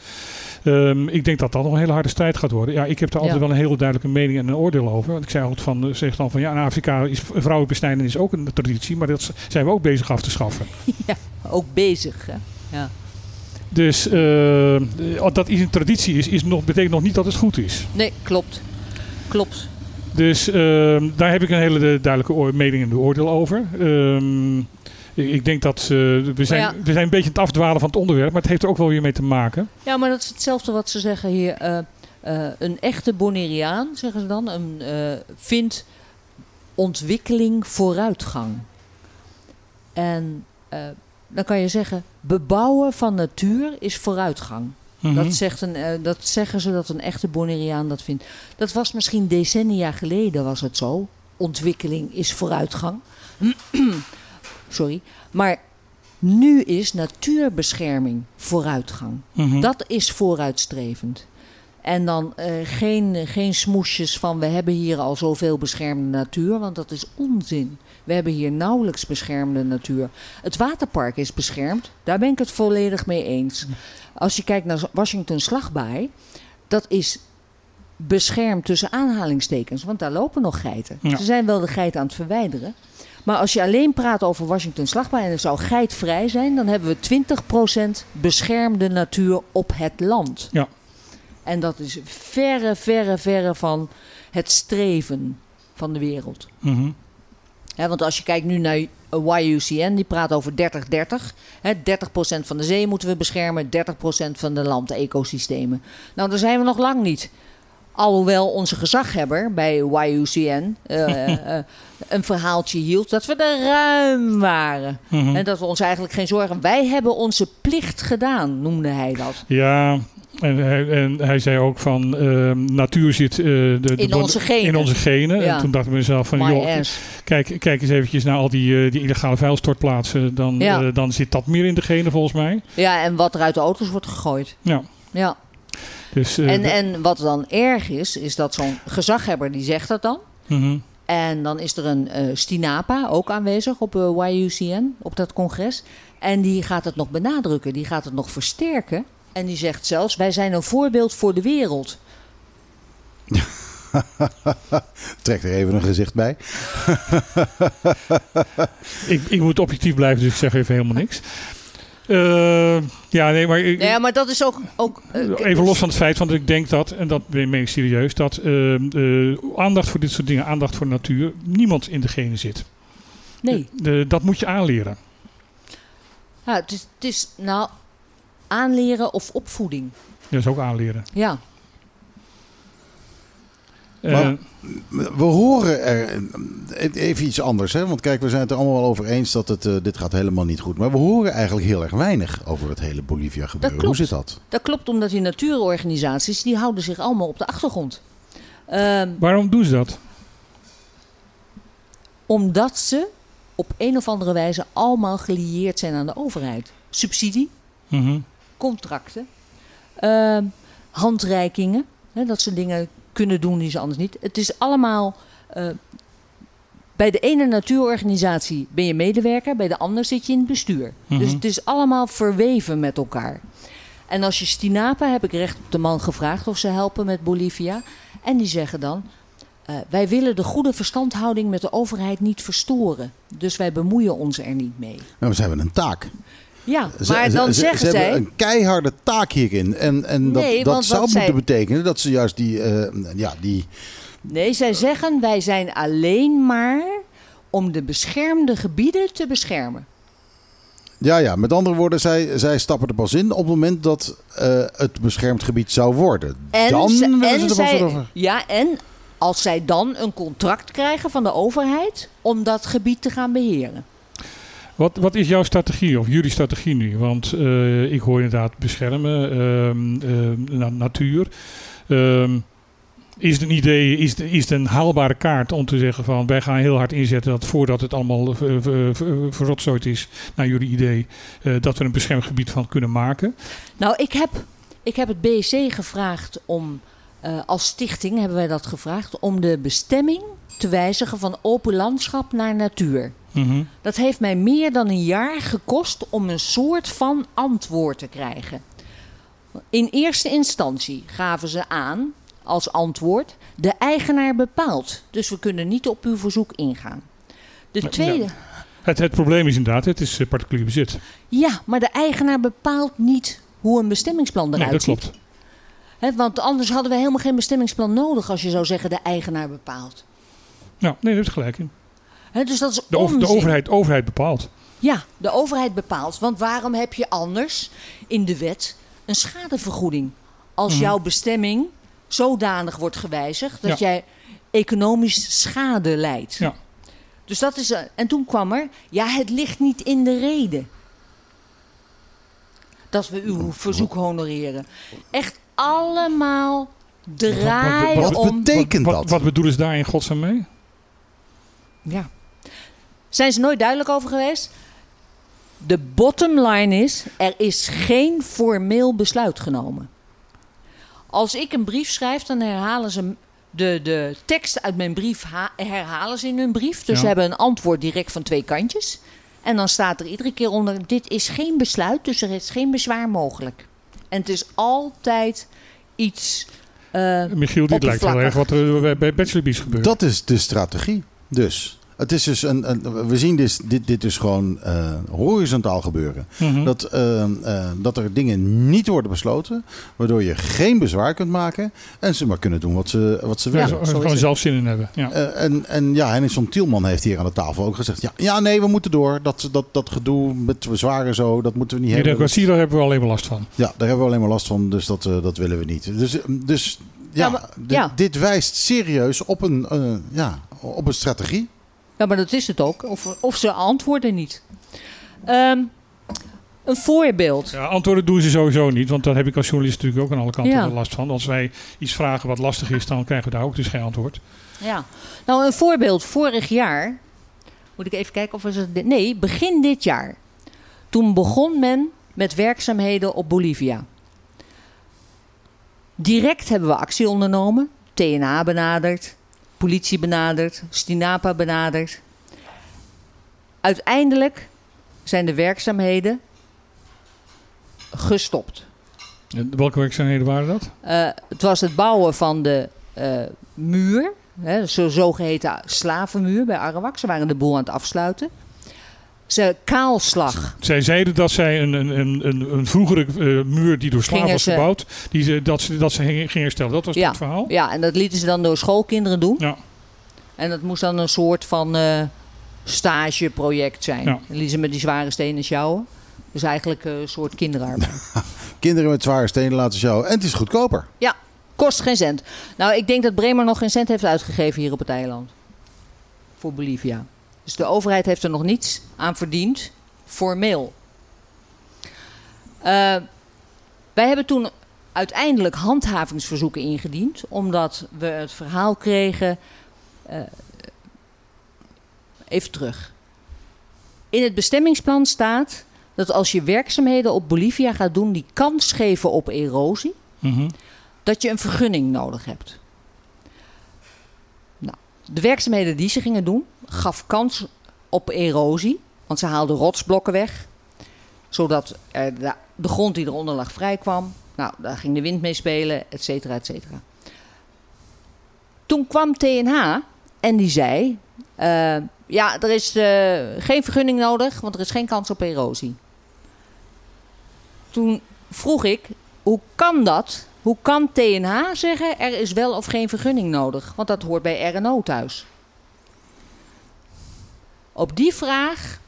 Ehm, ik denk dat dat nog een hele harde strijd gaat worden. Ja, ik heb daar altijd Ja. wel een hele duidelijke mening en een oordeel over. Want ik zei altijd van, eh, zeg dan van ja, in Afrika is vrouwenbesnijden is ook een traditie, maar dat zijn we ook bezig af te schaffen. Ook bezig. Hè? Ja. Dus eh, dat iets een traditie is, is nog, betekent nog niet dat het goed is. Nee, klopt. Klopt. Dus daar heb ik een hele duidelijke mening en oordeel over. Ehm, ik, denk dat eh, we, zijn, ja. we zijn een beetje aan het afdwalen van het onderwerp, maar het heeft er ook wel weer mee te maken. Ja, maar dat is hetzelfde wat ze zeggen hier. eh, eh, een echte Bonaireaan, zeggen ze dan, een, vindt ontwikkeling vooruitgang. En dan kan je zeggen, bebouwen van natuur is vooruitgang. Mhm. Dat, zegt een, dat zeggen ze dat een echte Bonaireaan dat vindt. Dat was misschien decennia geleden was het zo. Ontwikkeling is vooruitgang. Sorry. Maar nu is natuurbescherming vooruitgang. Mhm. Dat is vooruitstrevend. En dan eh, geen, geen smoesjes van we hebben hier al zoveel beschermde natuur, want dat is onzin. We hebben hier nauwelijks beschermde natuur. Het waterpark is beschermd, daar ben ik het volledig mee eens. Als je kijkt naar Washington Slagbaai, dat is beschermd tussen aanhalingstekens, want daar lopen nog geiten. Ja. Ze zijn wel de geiten aan het verwijderen, Maar als je alleen praat over Washington slagbaar en het zou geitvrij zijn, dan hebben we 20% beschermde natuur op het land. Ja. En dat is verre, verre, verre van het streven van de wereld. Mhm. Hè, want als je kijkt nu naar YUCN, die praat over 30-30. Hè, 30% van de zee moeten we beschermen, 30% van de landecosystemen. Nou, daar zijn we nog lang niet. Alhoewel onze gezaghebber bij YUCN eh, eh, een verhaaltje hield dat we er ruim waren. Mhm. En dat we ons eigenlijk geen zorgen... Wij hebben onze plicht gedaan, noemde hij dat. Ja, en hij, en hij zei ook van ehm, natuur zit eh, de, de In onze genen. In onze genen. Ja. En toen dacht ik mezelf van, My joh, ass. kijk, kijk eens eventjes naar al die, die illegale vuilstortplaatsen. Dan, Ja. dan zit dat meer in de genen volgens mij. Ja, en wat er uit de auto's wordt gegooid. Ja. Ja. Dus, eh, En, en wat dan erg is, is dat zo'n gezaghebber die zegt dat dan. Mhm. En dan is er een eh, Stinapa ook aanwezig op eh, YUCN, op dat congres. En die gaat het nog benadrukken, die gaat het nog versterken. En die zegt zelfs, wij zijn een voorbeeld voor de wereld. Trek er even een gezicht bij. ik, ik moet objectief blijven, dus ik zeg even helemaal niks. Eh, ja, nee, maar ik, ja, maar dat is ook... ook eh, even los van het feit, want ik denk dat, en dat meen ik serieus, dat eh, eh, aandacht voor dit soort dingen, aandacht voor de natuur, niemand in de genen zit. Nee, De- dat moet je aanleren. ja, het, is, het is nou aanleren of opvoeding. Dat is ook aanleren. Ja, Maar- We horen er even iets anders, hè? want kijk, we zijn het er allemaal wel over eens dat het, eh, dit gaat helemaal niet goed. Maar we horen eigenlijk heel erg weinig over het hele Bolivia gebeuren. Hoe klopt. zit dat? dat klopt omdat die natuurorganisaties, die houden zich allemaal op de achtergrond. Ehm, waarom doen ze dat? Omdat ze op een of andere wijze allemaal gelieerd zijn aan de overheid. Subsidie, Mhm. contracten, ehm, handreikingen. Hè, dat ze dingen kunnen doen die ze anders niet. Het is allemaal. eh, bij de ene natuurorganisatie ben je medewerker, bij de ander zit je in het bestuur. Mhm. Dus het is allemaal verweven met elkaar. En als je Stinapa, heb ik recht op de man gevraagd of ze helpen met Bolivia. En die zeggen dan: eh, Wij willen de goede verstandhouding met de overheid niet verstoren. Dus wij bemoeien ons er niet mee. Nou, ze hebben een taak. Ja, Ze- maar ze- dan ze, zeggen ze zij. hebben een keiharde taak hierin. En, en dat, Nee, dat zou moeten zij- betekenen dat ze juist die, eh, ja, die, Nee, zij zeggen wij zijn alleen maar om de beschermde gebieden te beschermen. Ja, ja, met andere woorden, zij, zij stappen er pas in op het moment dat eh, het beschermd gebied zou worden. En, dan ze- en ze er zij, over. Ja, en als zij dan een contract krijgen van de overheid om dat gebied te gaan beheren. Wat, wat is jouw strategie of jullie strategie nu? Want eh, ik hoor inderdaad beschermen, ehm, ehm, na- natuur. Ehm, is het een idee, is is het een haalbare kaart om te zeggen van wij gaan heel hard inzetten dat voordat het allemaal ver- ver- ver- verrotzooid is, naar jullie idee, eh, dat we een beschermd gebied van kunnen maken? Nou, ik heb, ik heb het BSC gevraagd om, eh, als stichting hebben wij dat gevraagd, om de bestemming te wijzigen van open landschap naar natuur. Mhm. Dat heeft mij meer dan een jaar gekost om een soort van antwoord te krijgen. In eerste instantie gaven ze aan als antwoord: de eigenaar bepaalt. Dus we kunnen niet op uw verzoek ingaan. De tweede, ja. Het, het probleem is inderdaad, het is eh, particulier bezit. ja, maar de eigenaar bepaalt niet hoe een bestemmingsplan Nee, eruit dat ziet. klopt. Want anders hadden we helemaal geen bestemmingsplan nodig als je zou zeggen de eigenaar bepaalt. Nou, nee, dat is gelijk in. Hè, dus dat is De, over- de overheid, overheid bepaalt. Ja, de overheid bepaalt. Want waarom heb je anders in de wet een schadevergoeding? Als Mhm. jouw bestemming zodanig wordt gewijzigd dat Ja. jij economisch schade leidt. Ja. Dus dat is. eh, En toen kwam er, ja, het ligt niet in de reden dat we uw verzoek honoreren. Echt allemaal draaien wat om. betekent wat, dat? Wat bedoelen ze daar in godsnaam mee? Ja. Zijn ze nooit duidelijk over geweest? De bottom line is: er is geen formeel besluit genomen. Als ik een brief schrijf, dan herhalen ze de, de tekst uit mijn brief ha- herhalen ze in hun brief. Dus Ja. ze hebben een antwoord direct van twee kantjes. En dan staat er iedere keer onder: dit is geen besluit, dus er is geen bezwaar mogelijk. En het is altijd iets. eh, Michiel, dit lijkt heel Oppervlakkig. erg wat er bij- Bachelor Beast gebeurt. Dat is de strategie. Dus Het is dus een, een- we zien dus, dit, dit is gewoon eh, horizontaal gebeuren. Mhm. Dat, eh, eh, dat er dingen niet worden besloten, waardoor je geen bezwaar kunt maken en ze maar kunnen doen wat ze, wat ze Ja, willen. zo- gewoon zelf zin in hebben. Ja. Eh, en, en ja, Henningson Tielman heeft hier aan de tafel ook gezegd: ja, ja nee, we moeten door. Dat, dat, dat gedoe met bezwaren en zo, dat moeten we niet hebben. democratie, daar hebben we alleen maar last van. Ja, daar hebben we alleen maar last van, dus dat, eh, dat willen we niet. Dus, dus ja, Ja, maar- dit- ja. dit wijst serieus op een, eh, ja, op een strategie. Ja, maar dat is het ook. Of, of ze antwoorden niet. Ehm, een voorbeeld. Ja, antwoorden doen ze sowieso niet, want daar heb ik als journalist natuurlijk ook aan alle kanten Ja. last van. Als wij iets vragen wat lastig is, dan krijgen we daar ook dus geen antwoord. Ja. Nou, een voorbeeld. Vorig jaar. Moet ik even kijken of we ze. Nee, begin dit jaar. Toen begon men met werkzaamheden op Bolivia. Direct hebben we actie ondernomen. TNA benaderd. Politie benaderd. Stinapa benaderd. Uiteindelijk zijn de werkzaamheden gestopt. Welke werkzaamheden waren dat? Eh, het was het bouwen van de eh, muur, hè, zo zogeheten slavenmuur bij Arawak. Ze waren de boel aan het afsluiten. Ze kaalslag. Zij zeiden dat zij een, een, een, een, een vroegere eh, muur die door slaven was gebouwd, die ze, dat, ze, dat ze gingen gingen herstellen. Dat was Ja. het verhaal? Ja, en dat lieten ze dan door schoolkinderen doen. Ja. En dat moest dan een soort van eh, stageproject zijn. Ja. Dan lieten ze met die zware stenen sjouwen. Dus eigenlijk eh, een soort kinderarbeid. Kinderen met zware stenen laten sjouwen. En het is goedkoper. Ja, kost geen cent. Nou, ik denk dat Bremer nog geen cent heeft uitgegeven hier op het eiland. Voor Bolivia. Dus de overheid heeft er nog niets aan verdiend, formeel. Eh, wij hebben toen uiteindelijk handhavingsverzoeken ingediend, omdat we het verhaal kregen. eh, even terug. In het bestemmingsplan staat dat als je werkzaamheden op Bolivia gaat doen die kans geven op erosie, Mhm. dat je een vergunning nodig hebt. Nou, de werkzaamheden die ze gingen doen, gaf kans op erosie. Want ze haalden rotsblokken weg. Zodat er de, de grond die eronder lag vrij kwam. Nou, daar ging de wind mee spelen, et cetera, et cetera. Toen kwam TNH en die zei... eh, ja, er is eh, geen vergunning nodig, want er is geen kans op erosie. Toen vroeg ik, hoe kan dat? Hoe kan TNH zeggen er is wel of geen vergunning nodig? Want dat hoort bij RNO thuis. Op die vraag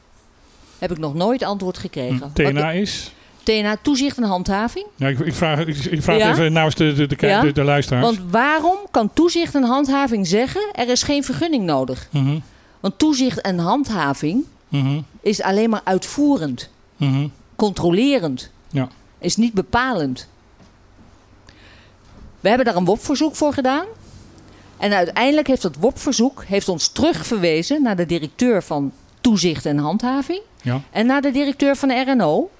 heb ik nog nooit antwoord gekregen. Hm, TNA is? TNH toezicht en handhaving. Ja, ik, ik vraag, ik, ik vraag Ja? even namens de, de, de, Ja? de, de luisteraars. Want waarom kan toezicht en handhaving zeggen er is geen vergunning nodig? Mhm, Want toezicht en handhaving mhm, is alleen maar uitvoerend, mhm. controlerend. Ja. Is niet bepalend. We hebben daar een WOP-verzoek voor gedaan. En uiteindelijk heeft dat WOP-verzoek heeft ons terugverwezen naar de directeur van toezicht en handhaving. Ja. En naar de directeur van de RNO.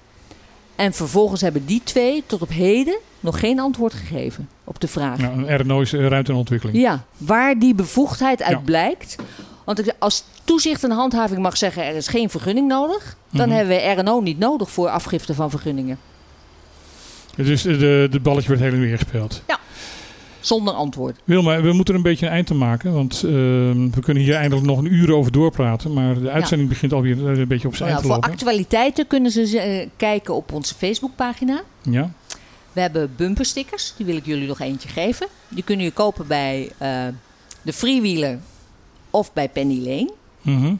En vervolgens hebben die twee tot op heden nog geen antwoord gegeven op de vraag. Ja, een RNO is eh, ruimte en ontwikkeling. Ja, waar die bevoegdheid uit Ja. blijkt. Want als toezicht en handhaving mag zeggen er is geen vergunning nodig, dan Mhm. hebben we RNO niet nodig voor afgifte van vergunningen. Dus de, de, balletje wordt en weer gespeeld. Zonder antwoord. Wilma, we moeten er een beetje een eind aan maken. Want ehm, we kunnen hier eindelijk nog een uur over doorpraten. Maar de uitzending begint alweer eh, een beetje op zijn Nou ja, eind te voor lopen. actualiteiten kunnen ze eh, kijken op onze Facebookpagina. Ja. We hebben bumperstickers, die wil ik jullie nog eentje geven. Die kunnen je kopen bij eh, de Freewheeler of bij Penny Lane. Mhm.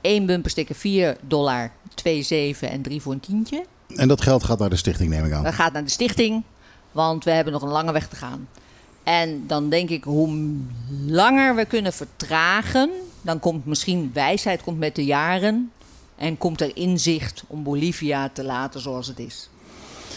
Eén bumpersticker 4 dollar, 2,7 en 3 voor een tientje. En dat geld gaat naar de stichting, neem ik aan. Dat gaat naar de stichting, want we hebben nog een lange weg te gaan. En dan denk ik, hoe langer we kunnen vertragen, dan komt misschien wijsheid komt met de jaren. En komt er inzicht om Bolivia te laten zoals het is.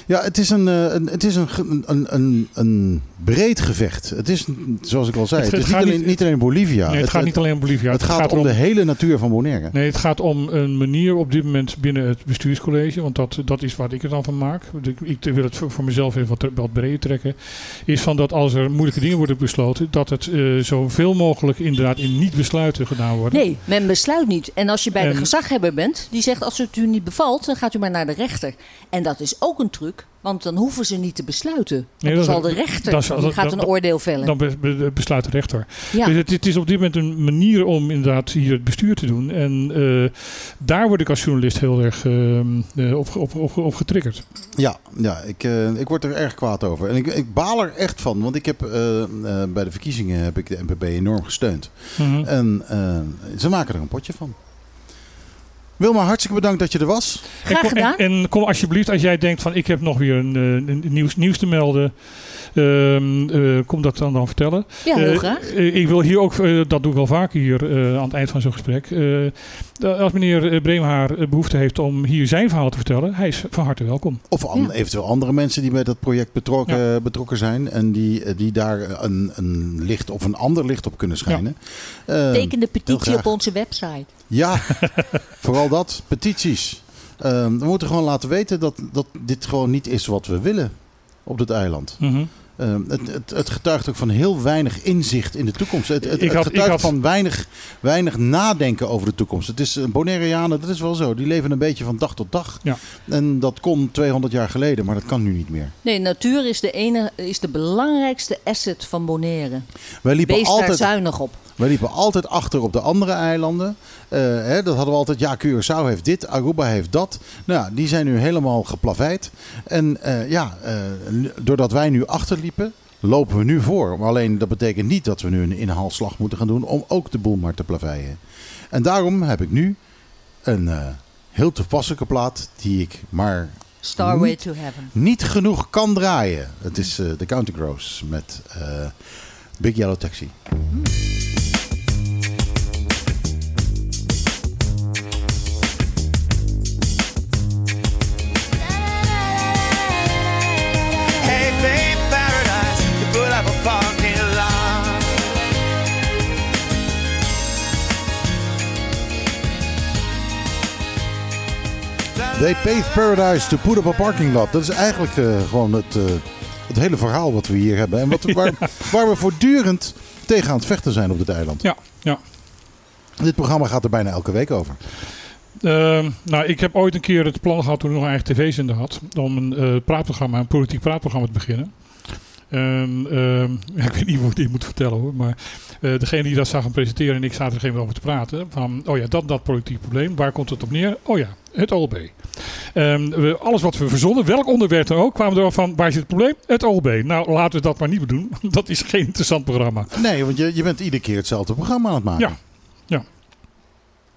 Ja, het is een, eh, een, het is een, een, een, een breed gevecht. Het is, zoals ik al zei, Het- het, het is niet gaat alleen, niet- niet alleen Bolivia. nee, het, gaat niet alleen om Bolivia. het gaat om de hele natuur van Bonaire. Nee, het gaat om een manier op dit moment binnen het bestuurscollege. Want dat, dat is wat ik er dan van maak. Ik, ik wil het voor, voor mezelf even wat, wat breder trekken. Is van dat als er moeilijke dingen worden besloten. Dat het eh, zoveel mogelijk inderdaad in niet-besluiten gedaan wordt. Nee, men besluit niet. En als je bij de gezaghebber bent, die zegt als het u niet bevalt, dan gaat u maar naar de rechter. En dat is ook een truc Want dan hoeven ze niet te besluiten. Nee, dat- zal de rechter, dat is- die dat- gaat dat- een oordeel vellen. Dan be- be- besluit de rechter. ja. Dus het, het is op dit moment een manier om inderdaad hier het bestuur te doen. En eh, daar word ik als journalist heel erg ehm, eh, op, op, op, op getriggerd. Ja, ja ik, eh, ik word er erg kwaad over. En ik, ik baal er echt van, want ik heb eh, eh, bij de verkiezingen heb ik de NPB enorm gesteund. Mhm. En eh, ze maken er een potje van. Wilma, hartstikke bedankt dat je er was. En Graag kom, gedaan. en, en kom alsjeblieft, als jij denkt van ik heb nog weer een, eh, een nieuws, nieuws te melden. ehm, eh, kom dat dan, dan vertellen. ja, heel Eh, graag. ik wil hier ook, dat doe ik wel vaker hier eh, aan het eind van zo'n gesprek. eh, als meneer Breemhaar eh, behoefte heeft om hier zijn verhaal te vertellen, hij is van harte welkom. Of an- Ja. eventueel andere mensen die bij dat project betrokken, betrokken zijn. En die, die daar een, een licht of een ander licht op kunnen schijnen. Eh, Teken de petitie op onze website. Ja, vooral dat. Petities. Ehm, we moeten gewoon laten weten dat, dat dit gewoon niet is wat we willen op dit eiland. Mhm. Ehm, het, het, het getuigt ook van heel weinig inzicht in de toekomst. Het, het, Ik had- het getuigt ik had- van weinig, weinig nadenken over de toekomst. Het is eh, Bonaireanen, dat is wel zo. Die leven een beetje van dag tot dag. Ja. En dat kon 200 jaar geleden, maar dat kan nu niet meer. Nee, natuur is de, ene, is de belangrijkste asset van Bonaire. Wij liepen, Wees daar altijd, zuinig op. wij liepen altijd achter op de andere eilanden. Eh, hè, dat hadden we altijd. Ja, Curaçao heeft dit, Aruba heeft dat. Nou, die zijn nu helemaal geplaveid. En eh, ja, eh, doordat wij nu achterliepen, lopen we nu voor. Maar alleen dat betekent niet dat we nu een inhaalslag moeten gaan doen om ook de boel maar te plaveien. En daarom heb ik nu een heel toepasselijke plaat die ik maar Starway to Heaven. niet genoeg kan draaien. Het is de Counting Crows met Big Yellow Taxi. Hey, They paved paradise to put up a parking lot. Dat is eigenlijk eh, gewoon het, eh, het hele verhaal wat we hier hebben. En wat, waar, waar we voortdurend tegen aan het vechten zijn op dit eiland. Ja, ja. Dit programma gaat er bijna elke week over. Ehm, nou, ik heb ooit een keer het plan gehad toen ik nog een eigen tv-zender had. Om een eh, praatprogramma, een politiek praatprogramma te beginnen. En, ehm, ja, ik weet niet hoe ik dit moet vertellen hoor. Maar eh, degene die dat zag gaan presenteren en ik zaten er geen over te praten. Van, oh ja, dat, dat politiek probleem. Waar komt het op neer? Oh ja, het OLB. Ehm, we, alles wat we verzonnen, welk onderwerp dan ook, kwamen er van, waar zit het probleem? Het OLB. Nou, laten we dat maar niet doen. Dat is geen interessant programma. Nee, want je, je bent iedere keer hetzelfde programma aan het maken. Ja, ja.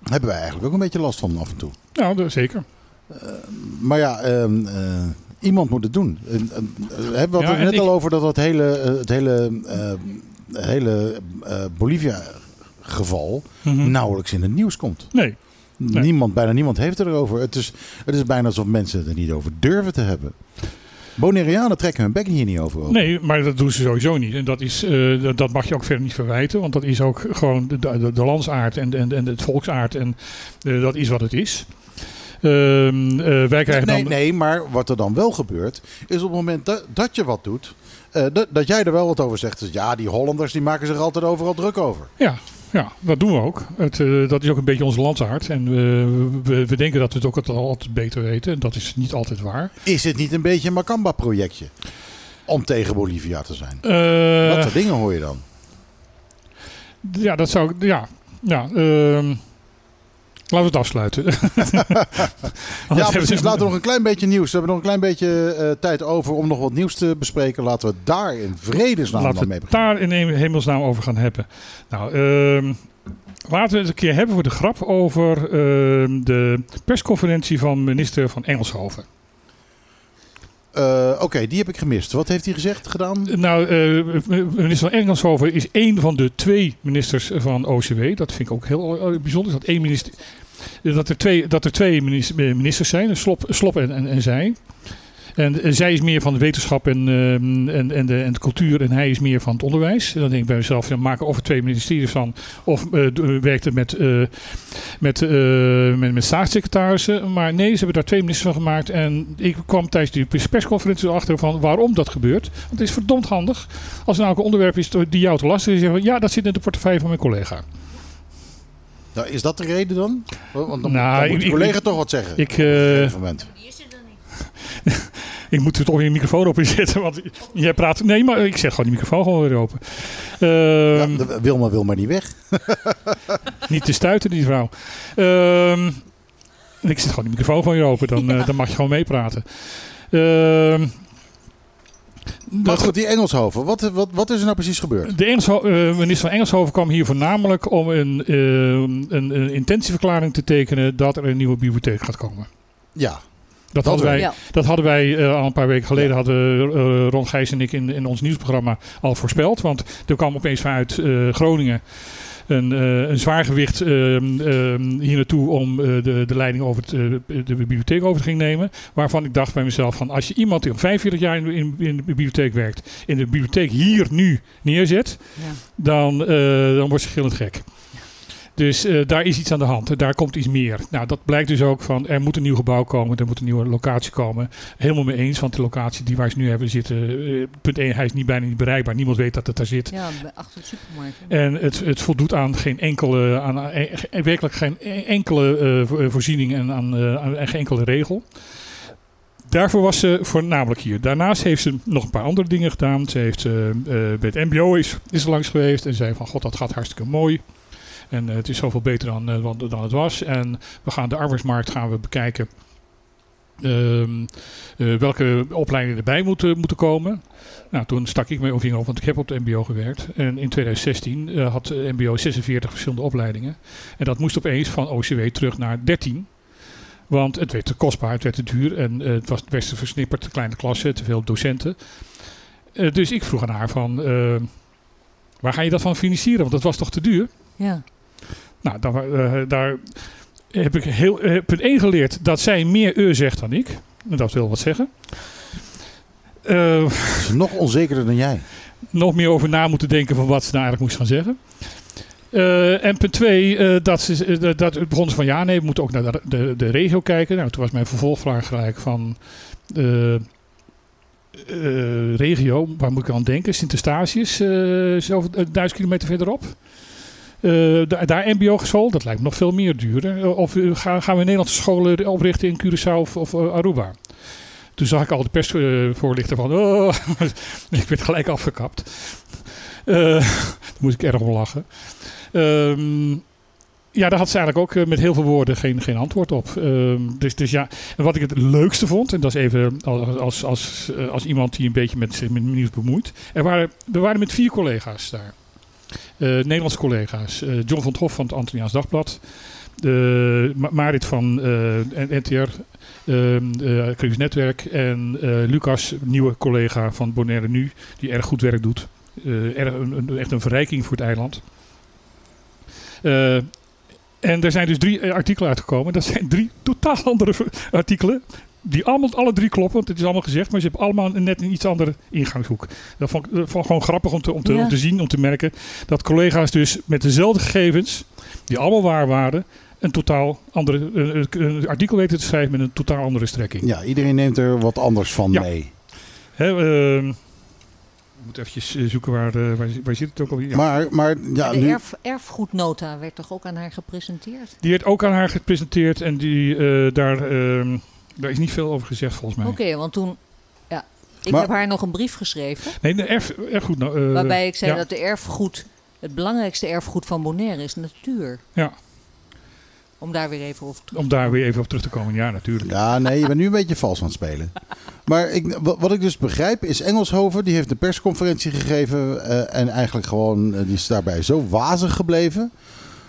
Hebben wij eigenlijk ook een beetje last van af en toe. Nou, dat- zeker. Maar ja, ehm, eh, iemand moet het doen. En, en, hebben we Ja, het net ik- al over dat het hele, het hele, hele eh, Bolivia-geval Mhm. nauwelijks in het nieuws komt. Nee. Nee. Niemand, bijna niemand heeft het erover. Het is, het is bijna alsof mensen het er niet over durven te hebben. Bonaireanen trekken hun bek hier niet over. open. Nee, maar dat doen ze sowieso niet. En dat, is, eh, dat- mag je ook verder niet verwijten. Want dat is ook gewoon de, de, de landsaard en, en, en het volksaard. En eh, dat is wat het is. Ehm, eh, wij krijgen nee, dan... nee, maar wat er dan wel gebeurt, is op het moment dat, dat je wat doet, eh, dat, dat jij er wel wat over zegt. Dus ja, die Hollanders die maken zich altijd overal druk over. Ja, ja, dat doen we ook. Het, eh, dat is ook een beetje onze landsaard. En we, we, we denken dat we het ook altijd, beter weten. En dat is niet altijd waar. Is het niet een beetje een Macamba-projectje? Om tegen Bolivia te zijn. Eh, dat soort dingen hoor je dan. ja, dat zou... Ja, ja ehm, laten we het afsluiten. Ja, precies. Laten we nog een klein beetje nieuws. We hebben nog een klein beetje eh, tijd over om nog wat nieuws te bespreken. Laten we daar in vredesnaam Laten we mee beginnen. daar in hem- hemelsnaam over gaan hebben. Nou, ehm, laten we het een keer hebben voor de grap over ehm, de persconferentie van minister van Engelshoven. Eh, Oké, die heb ik gemist. Wat heeft hij gezegd, gedaan? Nou, eh, minister van Engelshoven is één van de twee ministers van OCW. Dat vind ik ook heel eh, bijzonder. Dat, één minister, dat, er, twee, dat er twee ministers, zijn, Slop, Slop en, en, en zij. En, en zij is meer van de wetenschap en, ehm, en, en, de, en de cultuur en hij is meer van het onderwijs. En dan denk ik bij mezelf, ja, maken of er twee ministeries van of eh, werkt het met, eh, met, eh, met, met staatssecretarissen. Maar nee, ze hebben daar twee ministers van gemaakt. En ik kwam tijdens die persconferentie erachter van waarom dat gebeurt. Want het is verdomd handig. Als er nou ook een onderwerp is die jou te lastig is, zeggen ja, dat zit in de portefeuille van mijn collega. Nou, is dat de reden dan? Want dan, Nou, dan moet ik- collega ik- toch wat zeggen. Ik, op een eh, gegeven moment. Ik moet er toch weer een microfoon op zetten, want jij praat... Nee, maar ik zet gewoon die microfoon gewoon weer open. Ehm, Ja, de- Wilma wil maar niet weg. Niet te stuiten, die vrouw. Ehm, ik zet gewoon die microfoon gewoon weer open, dan, eh, dan mag je gewoon meepraten. Ehm, Maar goed, die Engelshoven. Wat, wat, wat is er nou precies gebeurd? De Engelsho- eh, minister van Engelshoven kwam hier voornamelijk om een, eh, een, een intentieverklaring te tekenen dat er een nieuwe bibliotheek gaat komen. Ja, Dat, hadden wij, Ja. dat hadden wij eh, al een paar weken geleden, hadden eh, Ron Gijs en ik in, in ons nieuwsprogramma al voorspeld. Want er kwam opeens vanuit eh, Groningen een, eh, een zwaargewicht ehm, ehm, hier naartoe om eh, de, de leiding over het, de bibliotheek over te ging nemen. Waarvan ik dacht bij mezelf van als je iemand die al 45 jaar in, in, in de bibliotheek werkt, in de bibliotheek hier nu neerzet, Ja. dan, eh, dan wordt ze gillend gek. Dus eh, daar is iets aan de hand. Daar komt iets meer. Nou, dat blijkt dus ook van er moet een nieuw gebouw komen, er moet een nieuwe locatie komen. Helemaal mee eens, want de locatie die wij nu hebben zitten, eh, punt 1, hij is niet bijna niet bereikbaar. Niemand weet dat het daar zit. Ja, achter de supermarkt. En het, het voldoet aan geen enkele, aan, eh, eh, werkelijk geen enkele eh, vo- voorziening en aan, aan geen enkele regel. Daarvoor was ze voornamelijk hier. Daarnaast heeft ze nog een paar andere dingen gedaan. Ze heeft bij het MBO is, is langs geweest en zei van god dat gaat hartstikke mooi. En eh, het is zoveel beter dan, eh, dan, het was. En we gaan de arbeidsmarkt gaan we bekijken. Ehm, eh, welke opleidingen erbij moeten, moeten komen. Nou, toen stak ik mijn vinger op, want ik heb op de MBO gewerkt. En in 2016 eh, had de MBO 46 verschillende opleidingen. En dat moest opeens van OCW terug naar 13. Want het werd te kostbaar, het werd te duur en het was best te versnipperd, te kleine klassen, te veel docenten. Dus ik vroeg aan haar van, eh, waar ga je dat van financieren? Want dat was toch te duur? Ja. Nou, eh, daar heb ik heel, eh, punt 1 geleerd dat zij meer eu zegt dan ik. En dat wil wat zeggen. Eh, nog onzekerder dan jij. nog meer over na moeten denken van wat ze nou eigenlijk moest gaan zeggen. En punt twee, eh, dat, ze, dat- begon ze van ja, nee, we moeten ook naar de, de, de regio kijken. Nou, toen was mijn vervolgvraag gelijk van eh, regio, waar moet ik aan denken? Sint-Eustatius, zo eh, duizend kilometer verderop. Eh, da- daar MBO geschool, dat lijkt me nog veel meer duurder. Eh, Of eh, gaan, we Nederlandse scholen oprichten in Curaçao of, of Aruba? Toen zag ik al de persvoorlichter van, oh, ik werd gelijk afgekapt. Moest ik erg om lachen. Ehm, ja, daar had ze eigenlijk ook met heel veel woorden geen, geen antwoord op. Ehm, dus, dus ja, en wat ik het leukste vond, en dat is even als, als, als, als iemand die een beetje met met nieuws bemoeit. Er waren, we waren met vier collega's daar. Eh, Nederlandse collega's. Eh, John van Hof van het Antilliaans Dagblad. Ma- Marit van eh, NTR, ehm eh, Caribisch Netwerk. En eh, Lucas, nieuwe collega van Bonaire Nu, die erg goed werk doet. Eh, erg, een, echt een verrijking voor het eiland. Eh, en er zijn dus drie eh, artikelen uitgekomen. Dat zijn drie totaal andere artikelen. Die allemaal, alle drie kloppen, want het is allemaal gezegd. Maar ze hebben allemaal net een iets andere ingangshoek. Dat vond ik, gewoon grappig om te, om, te, Ja. om te zien, om te merken. Dat collega's dus met dezelfde gegevens, die allemaal waar waren, een totaal andere een, een artikel weten te schrijven met een totaal andere strekking. Ja, iedereen neemt er wat anders van Ja. mee. Hè, ehm, ik moet eventjes eh, zoeken waar, eh, waar, waar zit het ook alweer. Ja. Maar, maar ja, de nu, erf, erfgoednota werd toch ook aan haar gepresenteerd? Die werd ook aan haar gepresenteerd en die, eh, daar, ehm, daar is niet veel over gezegd volgens mij. Oké, want toen... Ja, ik Maar- heb haar nog een brief geschreven. Nee, de erf, erfgoed. Nou, eh, waarbij ik zei ja. dat de erfgoed... Het belangrijkste erfgoed van Bonaire is natuur. Ja. Om daar weer even over terug Om daar weer even op terug te komen. Ja, natuurlijk. ja, nee, je bent nu een beetje vals aan het spelen. Maar ik, wat, ik dus begrijp is Engelshoven, die heeft een persconferentie gegeven eh, en eigenlijk gewoon, eh, die is daarbij zo wazig gebleven.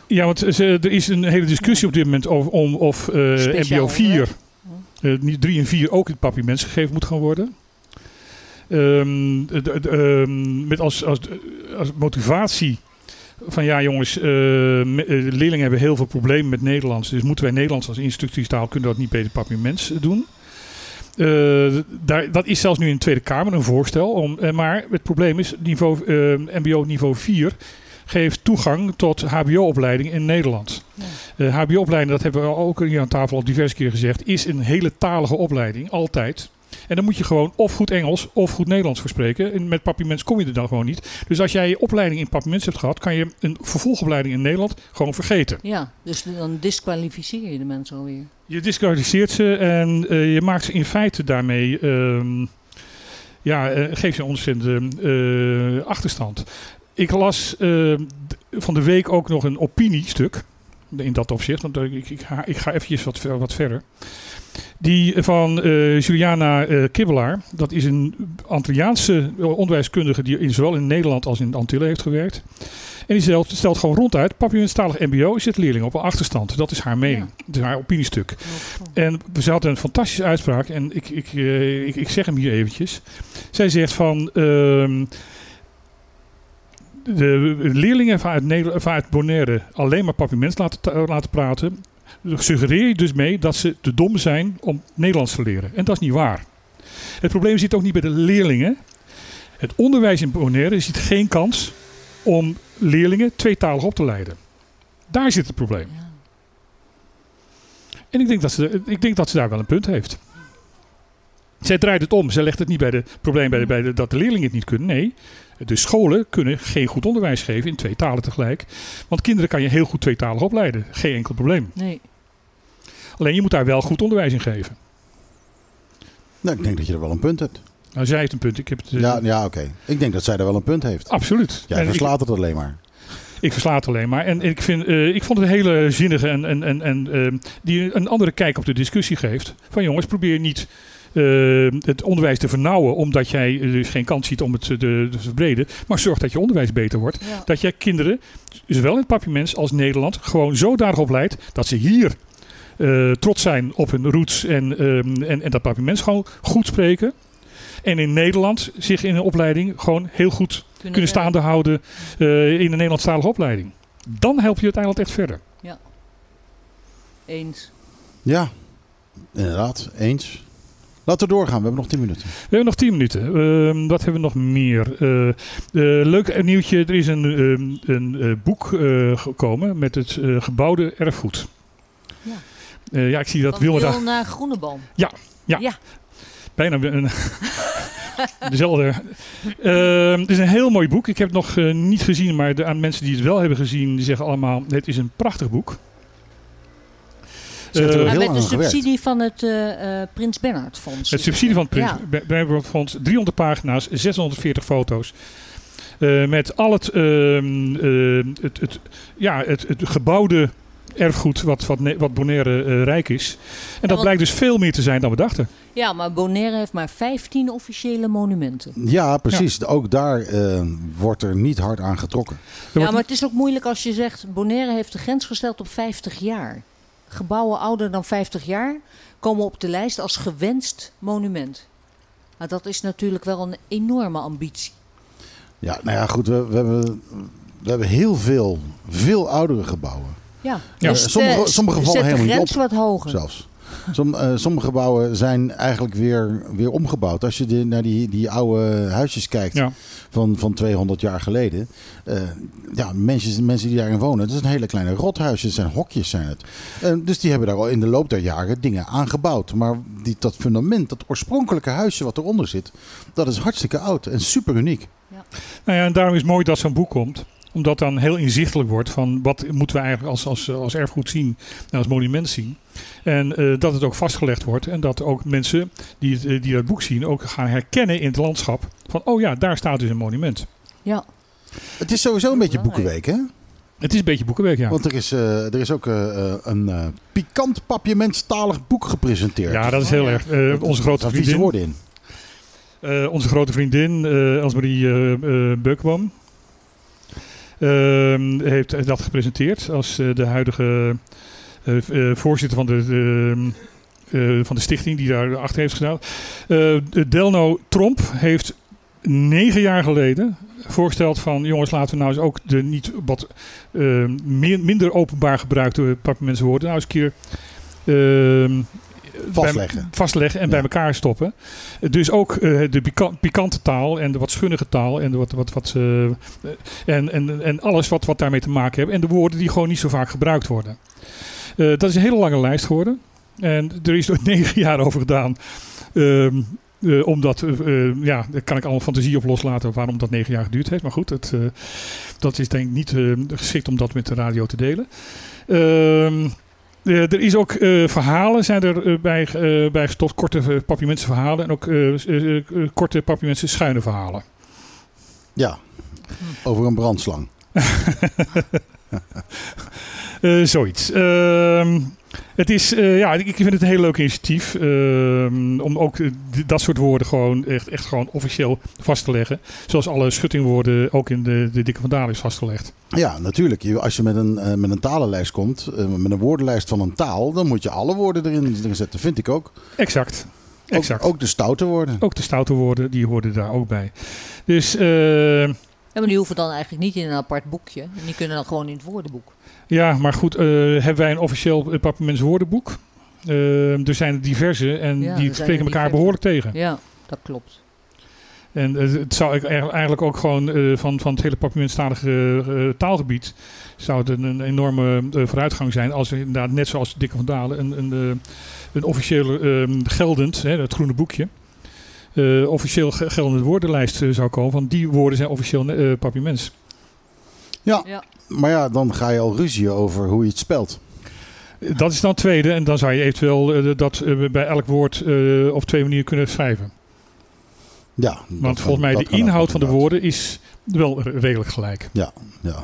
Ja, want ze, er is een hele discussie op dit moment over om of eh, MBO 4, onderwijs. eh, niet 3 en 4, ook in het papiaments gegeven moet gaan worden. Ehm, ehm, met als, als, als motivatie van ja jongens, eh, eh, leerlingen hebben heel veel problemen met Nederlands. Dus moeten wij Nederlands als instructiestaal, kunnen dat niet bij het papiaments doen. Eh, daar, dat is zelfs nu in de Tweede Kamer een voorstel. Om, eh, maar het probleem is, niveau, eh, MBO niveau 4 geeft toegang tot HBO-opleidingen in Nederland. Eh, HBO-opleiding, dat hebben we ook hier aan tafel al diverse keer gezegd, is een hele talige opleiding, altijd. En dan moet je gewoon of goed Engels of goed Nederlands voor spreken. En met papiermens kom je er dan gewoon niet. Dus als jij je opleiding in papiermens hebt gehad, kan je een vervolgopleiding in Nederland gewoon vergeten. Ja, dus dan disqualificeer je de mensen alweer. Je disqualificeert ze en eh, je maakt ze in feite daarmee. ehm ja, eh, geef je een ontzettende eh, achterstand. Ik las eh, van de week ook nog een opiniestuk. In dat opzicht, want eh, ik, ik, ga, ik ga eventjes wat, wat verder. Die van eh, Juliana eh, Kibbelaar. Dat is een Antilliaanse onderwijskundige die in, zowel in Nederland als in de Antillen heeft gewerkt. En die stelt, stelt gewoon ronduit, papierstalig mbo zit leerlingen op een achterstand. Dat is haar mening. Dat is haar opiniestuk. En ze had een fantastische uitspraak en ik, ik, eh, ik, ik zeg hem hier eventjes. Zij zegt van... de leerlingen vanuit, Nederland, vanuit Bonaire alleen maar papiermens laten, laten praten... suggereer je dus mee dat ze te dom zijn om Nederlands te leren. En dat is niet waar. Het probleem zit ook niet bij de leerlingen. Het onderwijs in Bonaire ziet geen kans om leerlingen tweetalig op te leiden. Daar zit het probleem. En ik denk, dat ze, ik denk dat ze daar wel een punt heeft. Zij draait het om. Zij legt het niet bij de probleem bij de, bij de, dat de leerlingen het niet kunnen. Nee, de scholen kunnen geen goed onderwijs geven in twee talen tegelijk. Want kinderen kan je heel goed tweetalig opleiden. Geen enkel probleem. Nee. Alleen je moet daar wel goed onderwijs in geven. Nou, ik denk dat je er wel een punt hebt. Nou, zij heeft een punt. Ik heb het, eh, Ja, ja oké. Ik denk dat zij er wel een punt heeft. Absoluut. Jij En ik- verslaat het alleen maar. Ik versla het alleen maar. En ik, vind, eh, ik vond het een hele zinnige en, en, en, en eh, die een andere kijk op de discussie geeft. Van jongens, probeer niet het onderwijs te vernauwen omdat jij eh, dus geen kans ziet om het te, te verbreden. Maar zorg dat je onderwijs beter wordt. Ja. Dat jij kinderen, zowel in het papiermens als Nederland, gewoon zodanig opleidt dat ze hier eh, trots zijn op hun roots en, ehm, en, en dat papiermens gewoon goed spreken. En in Nederland zich in een opleiding gewoon heel goed kunnen, Kunnen staande houden eh, in een Nederlandstalige opleiding. Dan help je uiteindelijk echt verder. Ja. Eens. Ja, inderdaad. Eens. Laten we doorgaan. We hebben nog 10 minuten. We hebben nog 10 minuten. Ehm, wat hebben we nog meer? Eh, eh, leuk nieuwtje. Er is een, ehm, een eh, boek eh, gekomen met het eh, gebouwde erfgoed. Ja. Eh, ja, ik zie dat Van Wilma Wil daar naar Groeneboom. Ja, ja. Ja. bijna een, dezelfde. Ehm, het is een heel mooi boek. Ik heb het nog niet gezien, maar de aan mensen die het wel hebben gezien, die zeggen allemaal: het is een prachtig boek. Ze er Eh, heel met de gewerkt. subsidie van het eh, eh, Prins Bernhard Fonds. Het subsidie van het Prins Ja. Be- Bernhard Fonds, 300 pagina's, 640 foto's. Eh, met al het, ehm, eh, het, het, ja, het, het gebouwde erfgoed wat, wat, wat Bonaire eh, rijk is. En dat blijkt dus veel meer te zijn dan we dachten. Ja, maar Bonaire heeft maar 15 officiële monumenten. Ja, precies. Ook daar wordt er niet hard aan getrokken. Ja, maar het is ook moeilijk als je zegt... Bonaire heeft de grens gesteld op 50 jaar. Gebouwen ouder dan 50 jaar komen op de lijst als gewenst monument. Maar dat is natuurlijk wel een enorme ambitie. Ja, nou ja, goed. We, we, hebben, we hebben heel veel, veel oudere gebouwen. Ja, Ja. Dus Sommige- sommige gevallen zet de helemaal niet grens wat hoger. Zelfs. Som, eh, sommige gebouwen zijn eigenlijk weer, weer omgebouwd. Als je de, naar die, die oude huisjes kijkt Ja. van, van 200 jaar geleden. eh, ja, mensen, mensen die daarin wonen. Het is een hele kleine rothuisjes. Het zijn hokjes zijn het. Eh, dus die hebben daar al in de loop der jaren dingen aan gebouwd. Maar die, dat fundament, dat oorspronkelijke huisje wat eronder zit. Dat is hartstikke oud en super uniek. Nou ja, en daarom is het mooi dat zo'n boek komt. Omdat dan heel inzichtelijk wordt van wat moeten we eigenlijk als, als, als erfgoed zien en als monument zien. En eh, dat het ook vastgelegd wordt. En dat ook mensen die, het, eh, die dat boek zien ook gaan herkennen in het landschap. Van oh ja, daar staat dus een monument. Ja, Het is sowieso een beetje boekenweek, hè? Het is een beetje boekenwerk, ja. Want er is, eh, er is ook een eh, pikant papiermentstalig boek gepresenteerd. Ja, dat is heel Oh, ja. erg. eh, onze grote vriendin, woorden in. eh, onze grote vriendin eh Elsmarie eh eh, Beukboom heeft dat gepresenteerd als eh, de huidige eh, eh, voorzitter van de, van de stichting die daar achter heeft gedaan. Delno Tromp heeft negen jaar geleden voorgesteld van jongens laten we nou eens ook de niet wat minder openbaar gebruikte papiermensenwoorden nou eens een keer ehm, Vastleggen. bij- vastleggen en Ja. bij elkaar stoppen. Dus ook eh, de pika- pikante taal en de wat schunnige taal en, de wat, wat, wat, eh, en, en, en alles wat, wat daarmee te maken heeft. En de woorden die gewoon niet zo vaak gebruikt worden. Eh, dat is een hele lange lijst geworden. En er is er negen jaar over gedaan. Ehm, Eh, omdat, ja, daar kan ik allemaal fantasie op loslaten waarom dat negen jaar geduurd heeft. Maar goed, het, dat is denk ik niet geschikt om dat met de radio te delen. Eh, er is ook eh, verhalen zijn er eh, bij, eh, bij gestopt, korte uh, papiamense verhalen en ook korte papiamense schuine verhalen. Ja, over een brandslang. Eh, zoiets. Ehm, het is, eh, ja, ik vind het een heel leuk initiatief ehm, om ook eh, dat soort woorden gewoon echt, echt gewoon officieel vast te leggen. Zoals alle schuttingwoorden ook in de, de Dikke van Dalen is vastgelegd. Ja, natuurlijk. Je- Als je met een, eh, met een talenlijst komt, met een woordenlijst van een taal, dan moet je alle woorden erin, erin zetten. Vind ik ook. Exact. Ook, exact. ook de stoute woorden. Ook de stoute woorden, die hoorden daar ook bij. Dus Ja, maar die hoeven dan eigenlijk niet in een apart boekje. En die kunnen dan gewoon in het woordenboek. Ja, maar goed, eh, hebben wij een officieel uh, Papiermens woordenboek. Eh, er zijn er diverse en Ja, die spreken elkaar behoorlijk tegen. Ja, dat klopt. En eh, het zou ik eigenlijk ook gewoon eh, van, van het hele papiamenstalige eh, taalgebied zou het een, een enorme eh, vooruitgang zijn als er inderdaad net zoals de Dikke van Dalen een, een, eh, een officieel eh, geldend, hè, het groene boekje, eh, officieel ge- geldende woordenlijst eh, zou komen van die woorden zijn officieel eh papiaments. Ja, Ja. maar ja, dan ga je al ruzie over hoe je het spelt. Dat is dan het tweede en dan zou je eventueel eh, dat eh, bij elk woord eh, op twee manieren kunnen schrijven. Ja, dat Want kan- volgens mij de inhoud van de woorden is wel re- redelijk gelijk. Ja, ja.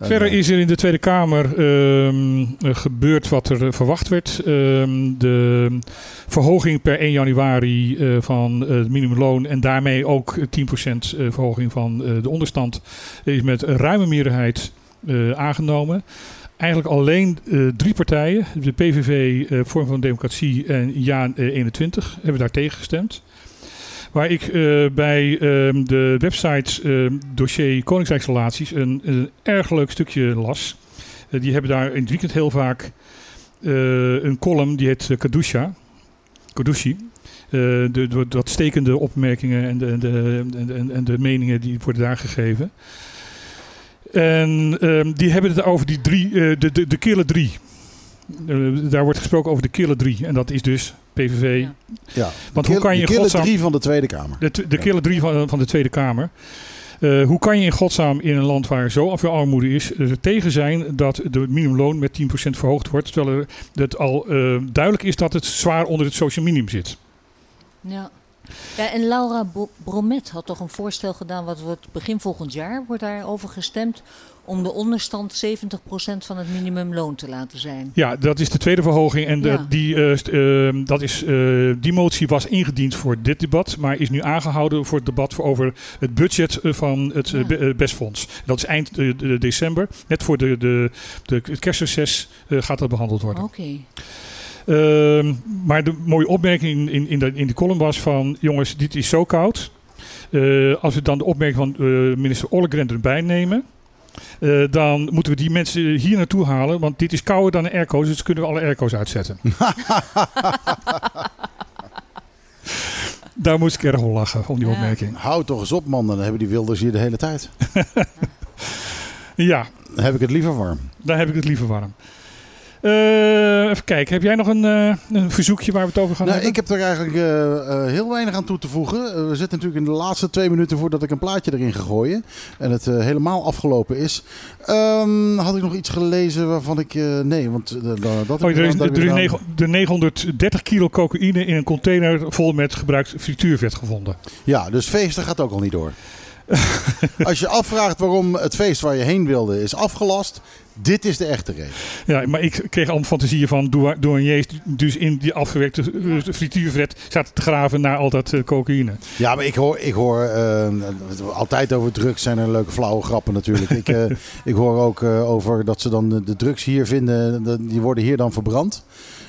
Verder eh, is er in de Tweede Kamer ehm, eh, gebeurd wat er eh, verwacht werd. Ehm, de verhoging per 1 januari van het minimumloon en daarmee ook 10% eh, verhoging van de onderstand is met een ruime meerderheid aangenomen. Eigenlijk alleen drie partijen, de PVV, Vorm van Democratie en Ja eh, 21, hebben daar tegen gestemd. Waar ik eh, bij ehm, de website ehm, dossier Koningsrijksrelaties een, een erg leuk stukje las. Eh, die hebben daar in het weekend heel vaak eh, een column die heet Kadusha. Kadushi. De, de, dat stekende opmerkingen en de, de, en, en de meningen die worden daar gegeven. En ehm, die hebben het over die drie, de, de, de kille drie. Daar wordt gesproken over de kille drie. En dat is dus PVV, Ja. ja. Want de hoe kan je de in kille godsnaam- drie van de Tweede Kamer. de, de kille drie van, van de Tweede Kamer. Eh, hoe kan je in godsnaam in een land waar zo veel armoede is er tegen zijn dat de minimumloon met 10% verhoogd wordt, terwijl er, het al eh, duidelijk is dat het zwaar onder het social minimum zit? Ja. Ja, en Laura Bo- Bromet had toch een voorstel gedaan, wat wordt begin volgend jaar wordt daarover gestemd, om de onderstand 70% van het minimumloon te laten zijn. Ja, dat is de tweede verhoging. En de- Ja. die, eh, st- eh, dat is, eh, die motie was ingediend voor dit debat, maar is nu aangehouden voor het debat voor over het budget eh, van het Ja. be- BESfonds. Dat is eind de- december. Net voor de, de, de, het kerstreces gaat dat behandeld worden. Oké. Ehm, maar de mooie opmerking in, in, de, in de column was van... jongens, dit is zo koud. Eh, als we dan de opmerking van eh, minister Ollegren erbij nemen... eh, dan moeten we die mensen hier naartoe halen. Want dit is kouder dan een airco, dus kunnen we alle airco's uitzetten. Daar moest ik erg om lachen, om die Ja. opmerking. Hou toch eens op, man. Dan hebben die wilders hier de hele tijd. Ja, Dan heb ik het liever warm. daar heb ik het liever warm. Eh, even kijken, heb jij nog een, eh, een verzoekje waar we het over gaan Nou, hebben? ik heb er eigenlijk eh, heel weinig aan toe te voegen. We zitten natuurlijk in de laatste twee minuten voordat ik een plaatje erin ga gooien. En het helemaal afgelopen is. Ehm, had ik nog iets gelezen waarvan ik... nee, want dat Oh, er is, er negen- de 930 kilo cocaïne in een container vol met gebruikt frituurvet gevonden. Ja, dus feesten gaat ook al niet door. Als je afvraagt waarom het feest waar je heen wilde is afgelast... Dit is de echte reden. Ja, maar ik kreeg allemaal fantasieën van dou- douaniers dus in die afgewerkte frituurvet zaten te graven naar al dat eh, cocaïne. Ja, maar ik hoor, ik hoor eh, altijd over drugs zijn er leuke flauwe grappen natuurlijk. ik, eh, ik hoor ook over dat ze dan de, drugs hier vinden, de- die worden hier dan verbrand.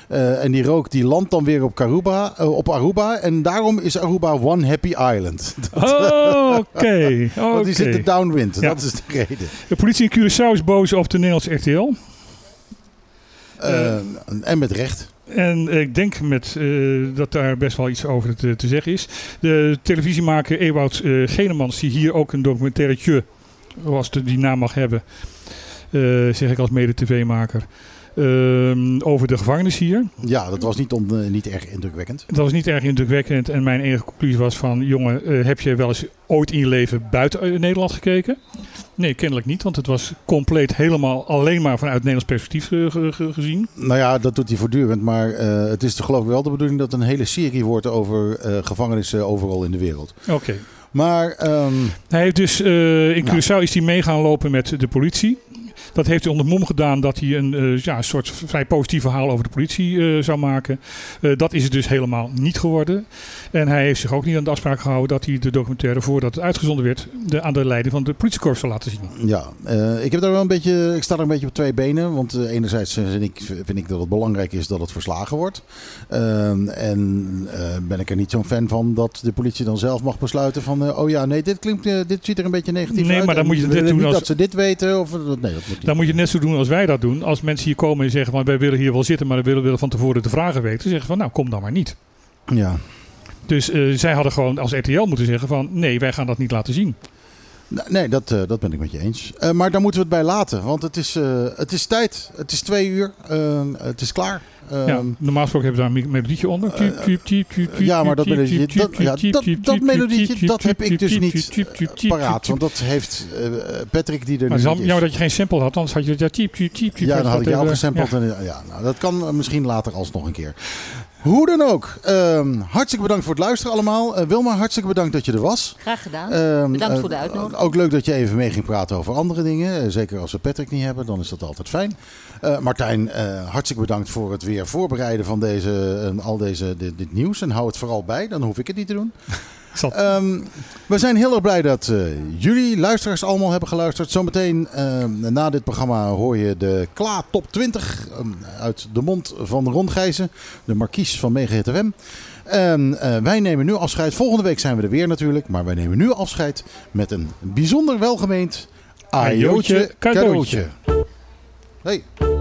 Eh, en die rook die landt dan weer op Aruba, eh, op Aruba. En daarom is Aruba One Happy Island. Oh, Oké, Want die zitten oké. downwind. Ja. Dat is de reden. De politie in Curaçao is boos op de Nederlandse RTL. Eh, en met recht. En ik denk met, eh, dat daar best wel iets over te, te zeggen is. De televisiemaker Ewout eh Genemans, die hier ook een documentairetje, als de, die naam mag hebben, eh, zeg ik als mede-tv-maker, over de gevangenis hier. Ja, dat was niet, on, eh, niet erg indrukwekkend. Dat was niet erg indrukwekkend. En mijn enige conclusie was van... jongen, eh, heb je wel eens ooit in je leven buiten eh, Nederland gekeken? Nee, kennelijk niet. Want het was compleet helemaal alleen maar vanuit Nederlands perspectief ge- ge- gezien. Nou ja, dat doet hij voortdurend. Maar het is geloof ik wel de bedoeling dat een hele serie wordt over gevangenissen overal in de wereld. Oké. Maar ehm, Hij heeft dus eh, in Nou. Curaçao is hij mee gaan lopen met de politie. Dat heeft hij onder mom gedaan dat hij een, eh, ja, een soort vrij positief verhaal over de politie eh, zou maken. Eh, dat is het dus helemaal niet geworden. En hij heeft zich ook niet aan de afspraak gehouden dat hij de documentaire voordat het uitgezonden werd de, aan de leiding van de politiekorps zou laten zien. ja, ik, heb daar wel een beetje, ik sta er een beetje op twee benen. Want enerzijds vind ik, vind ik dat het belangrijk is dat het verslagen wordt. Ehm, en ben ik er niet zo'n fan van dat de politie dan zelf mag besluiten van... oh ja, nee, dit, klinkt, dit ziet er een beetje negatief Nee, uit. maar dan moet je dit doen als- dat ze dit weten. Of, nee, dat moet. Dan moet je net zo doen als wij dat doen. Als mensen hier komen en zeggen van wij willen hier wel zitten, maar we willen, willen van tevoren de vragen weten. Dan zeggen van nou kom dan maar niet. Ja. Dus eh, zij hadden gewoon als RTL moeten zeggen van nee, wij gaan dat niet laten zien. Nee, dat, eh, dat ben ik met je eens. Eh, maar daar moeten we het bij laten. Want het is, eh, het is tijd. Het is twee uur. Eh, het is klaar. Eh, Ja, normaal gesproken hebben we daar een melodietje onder. Ja, maar dat melodietje, dat, ja, dat, dat melodietje, dat heb ik dus niet eh, paraat. Want dat heeft eh, Patrick die er Maar nu het is niet jammer dat je geen sample had, anders had je ja, typ, typ, typ, typ. Ja, dan had ik jou gesampled. ja. En, ja, nou, dat kan eh, misschien later alsnog een keer. Hoe dan ook. ehm, hartstikke bedankt voor het luisteren allemaal. Eh, Wilma, hartstikke bedankt dat je er was. Graag gedaan. Ehm, Bedankt eh, voor de uitnodiging. Ook leuk dat je even mee ging praten over andere dingen. Eh, zeker als we Patrick niet hebben, dan is dat altijd fijn. Martijn, hartstikke bedankt voor het weer voorbereiden van deze, al deze, dit, dit nieuws. En hou het vooral bij, dan hoef ik het niet te doen. Ehm, we zijn heel erg blij dat eh, jullie, luisteraars, allemaal hebben geluisterd. Zometeen eh, na dit programma hoor je de Kla Top 20 eh, uit de mond van Ron Gijzen, de markies van Mega Hit FM. En eh, wij nemen nu afscheid. Volgende week zijn we er weer natuurlijk. Maar wij nemen nu afscheid met een bijzonder welgemeend ajootje cadeautje. Hey.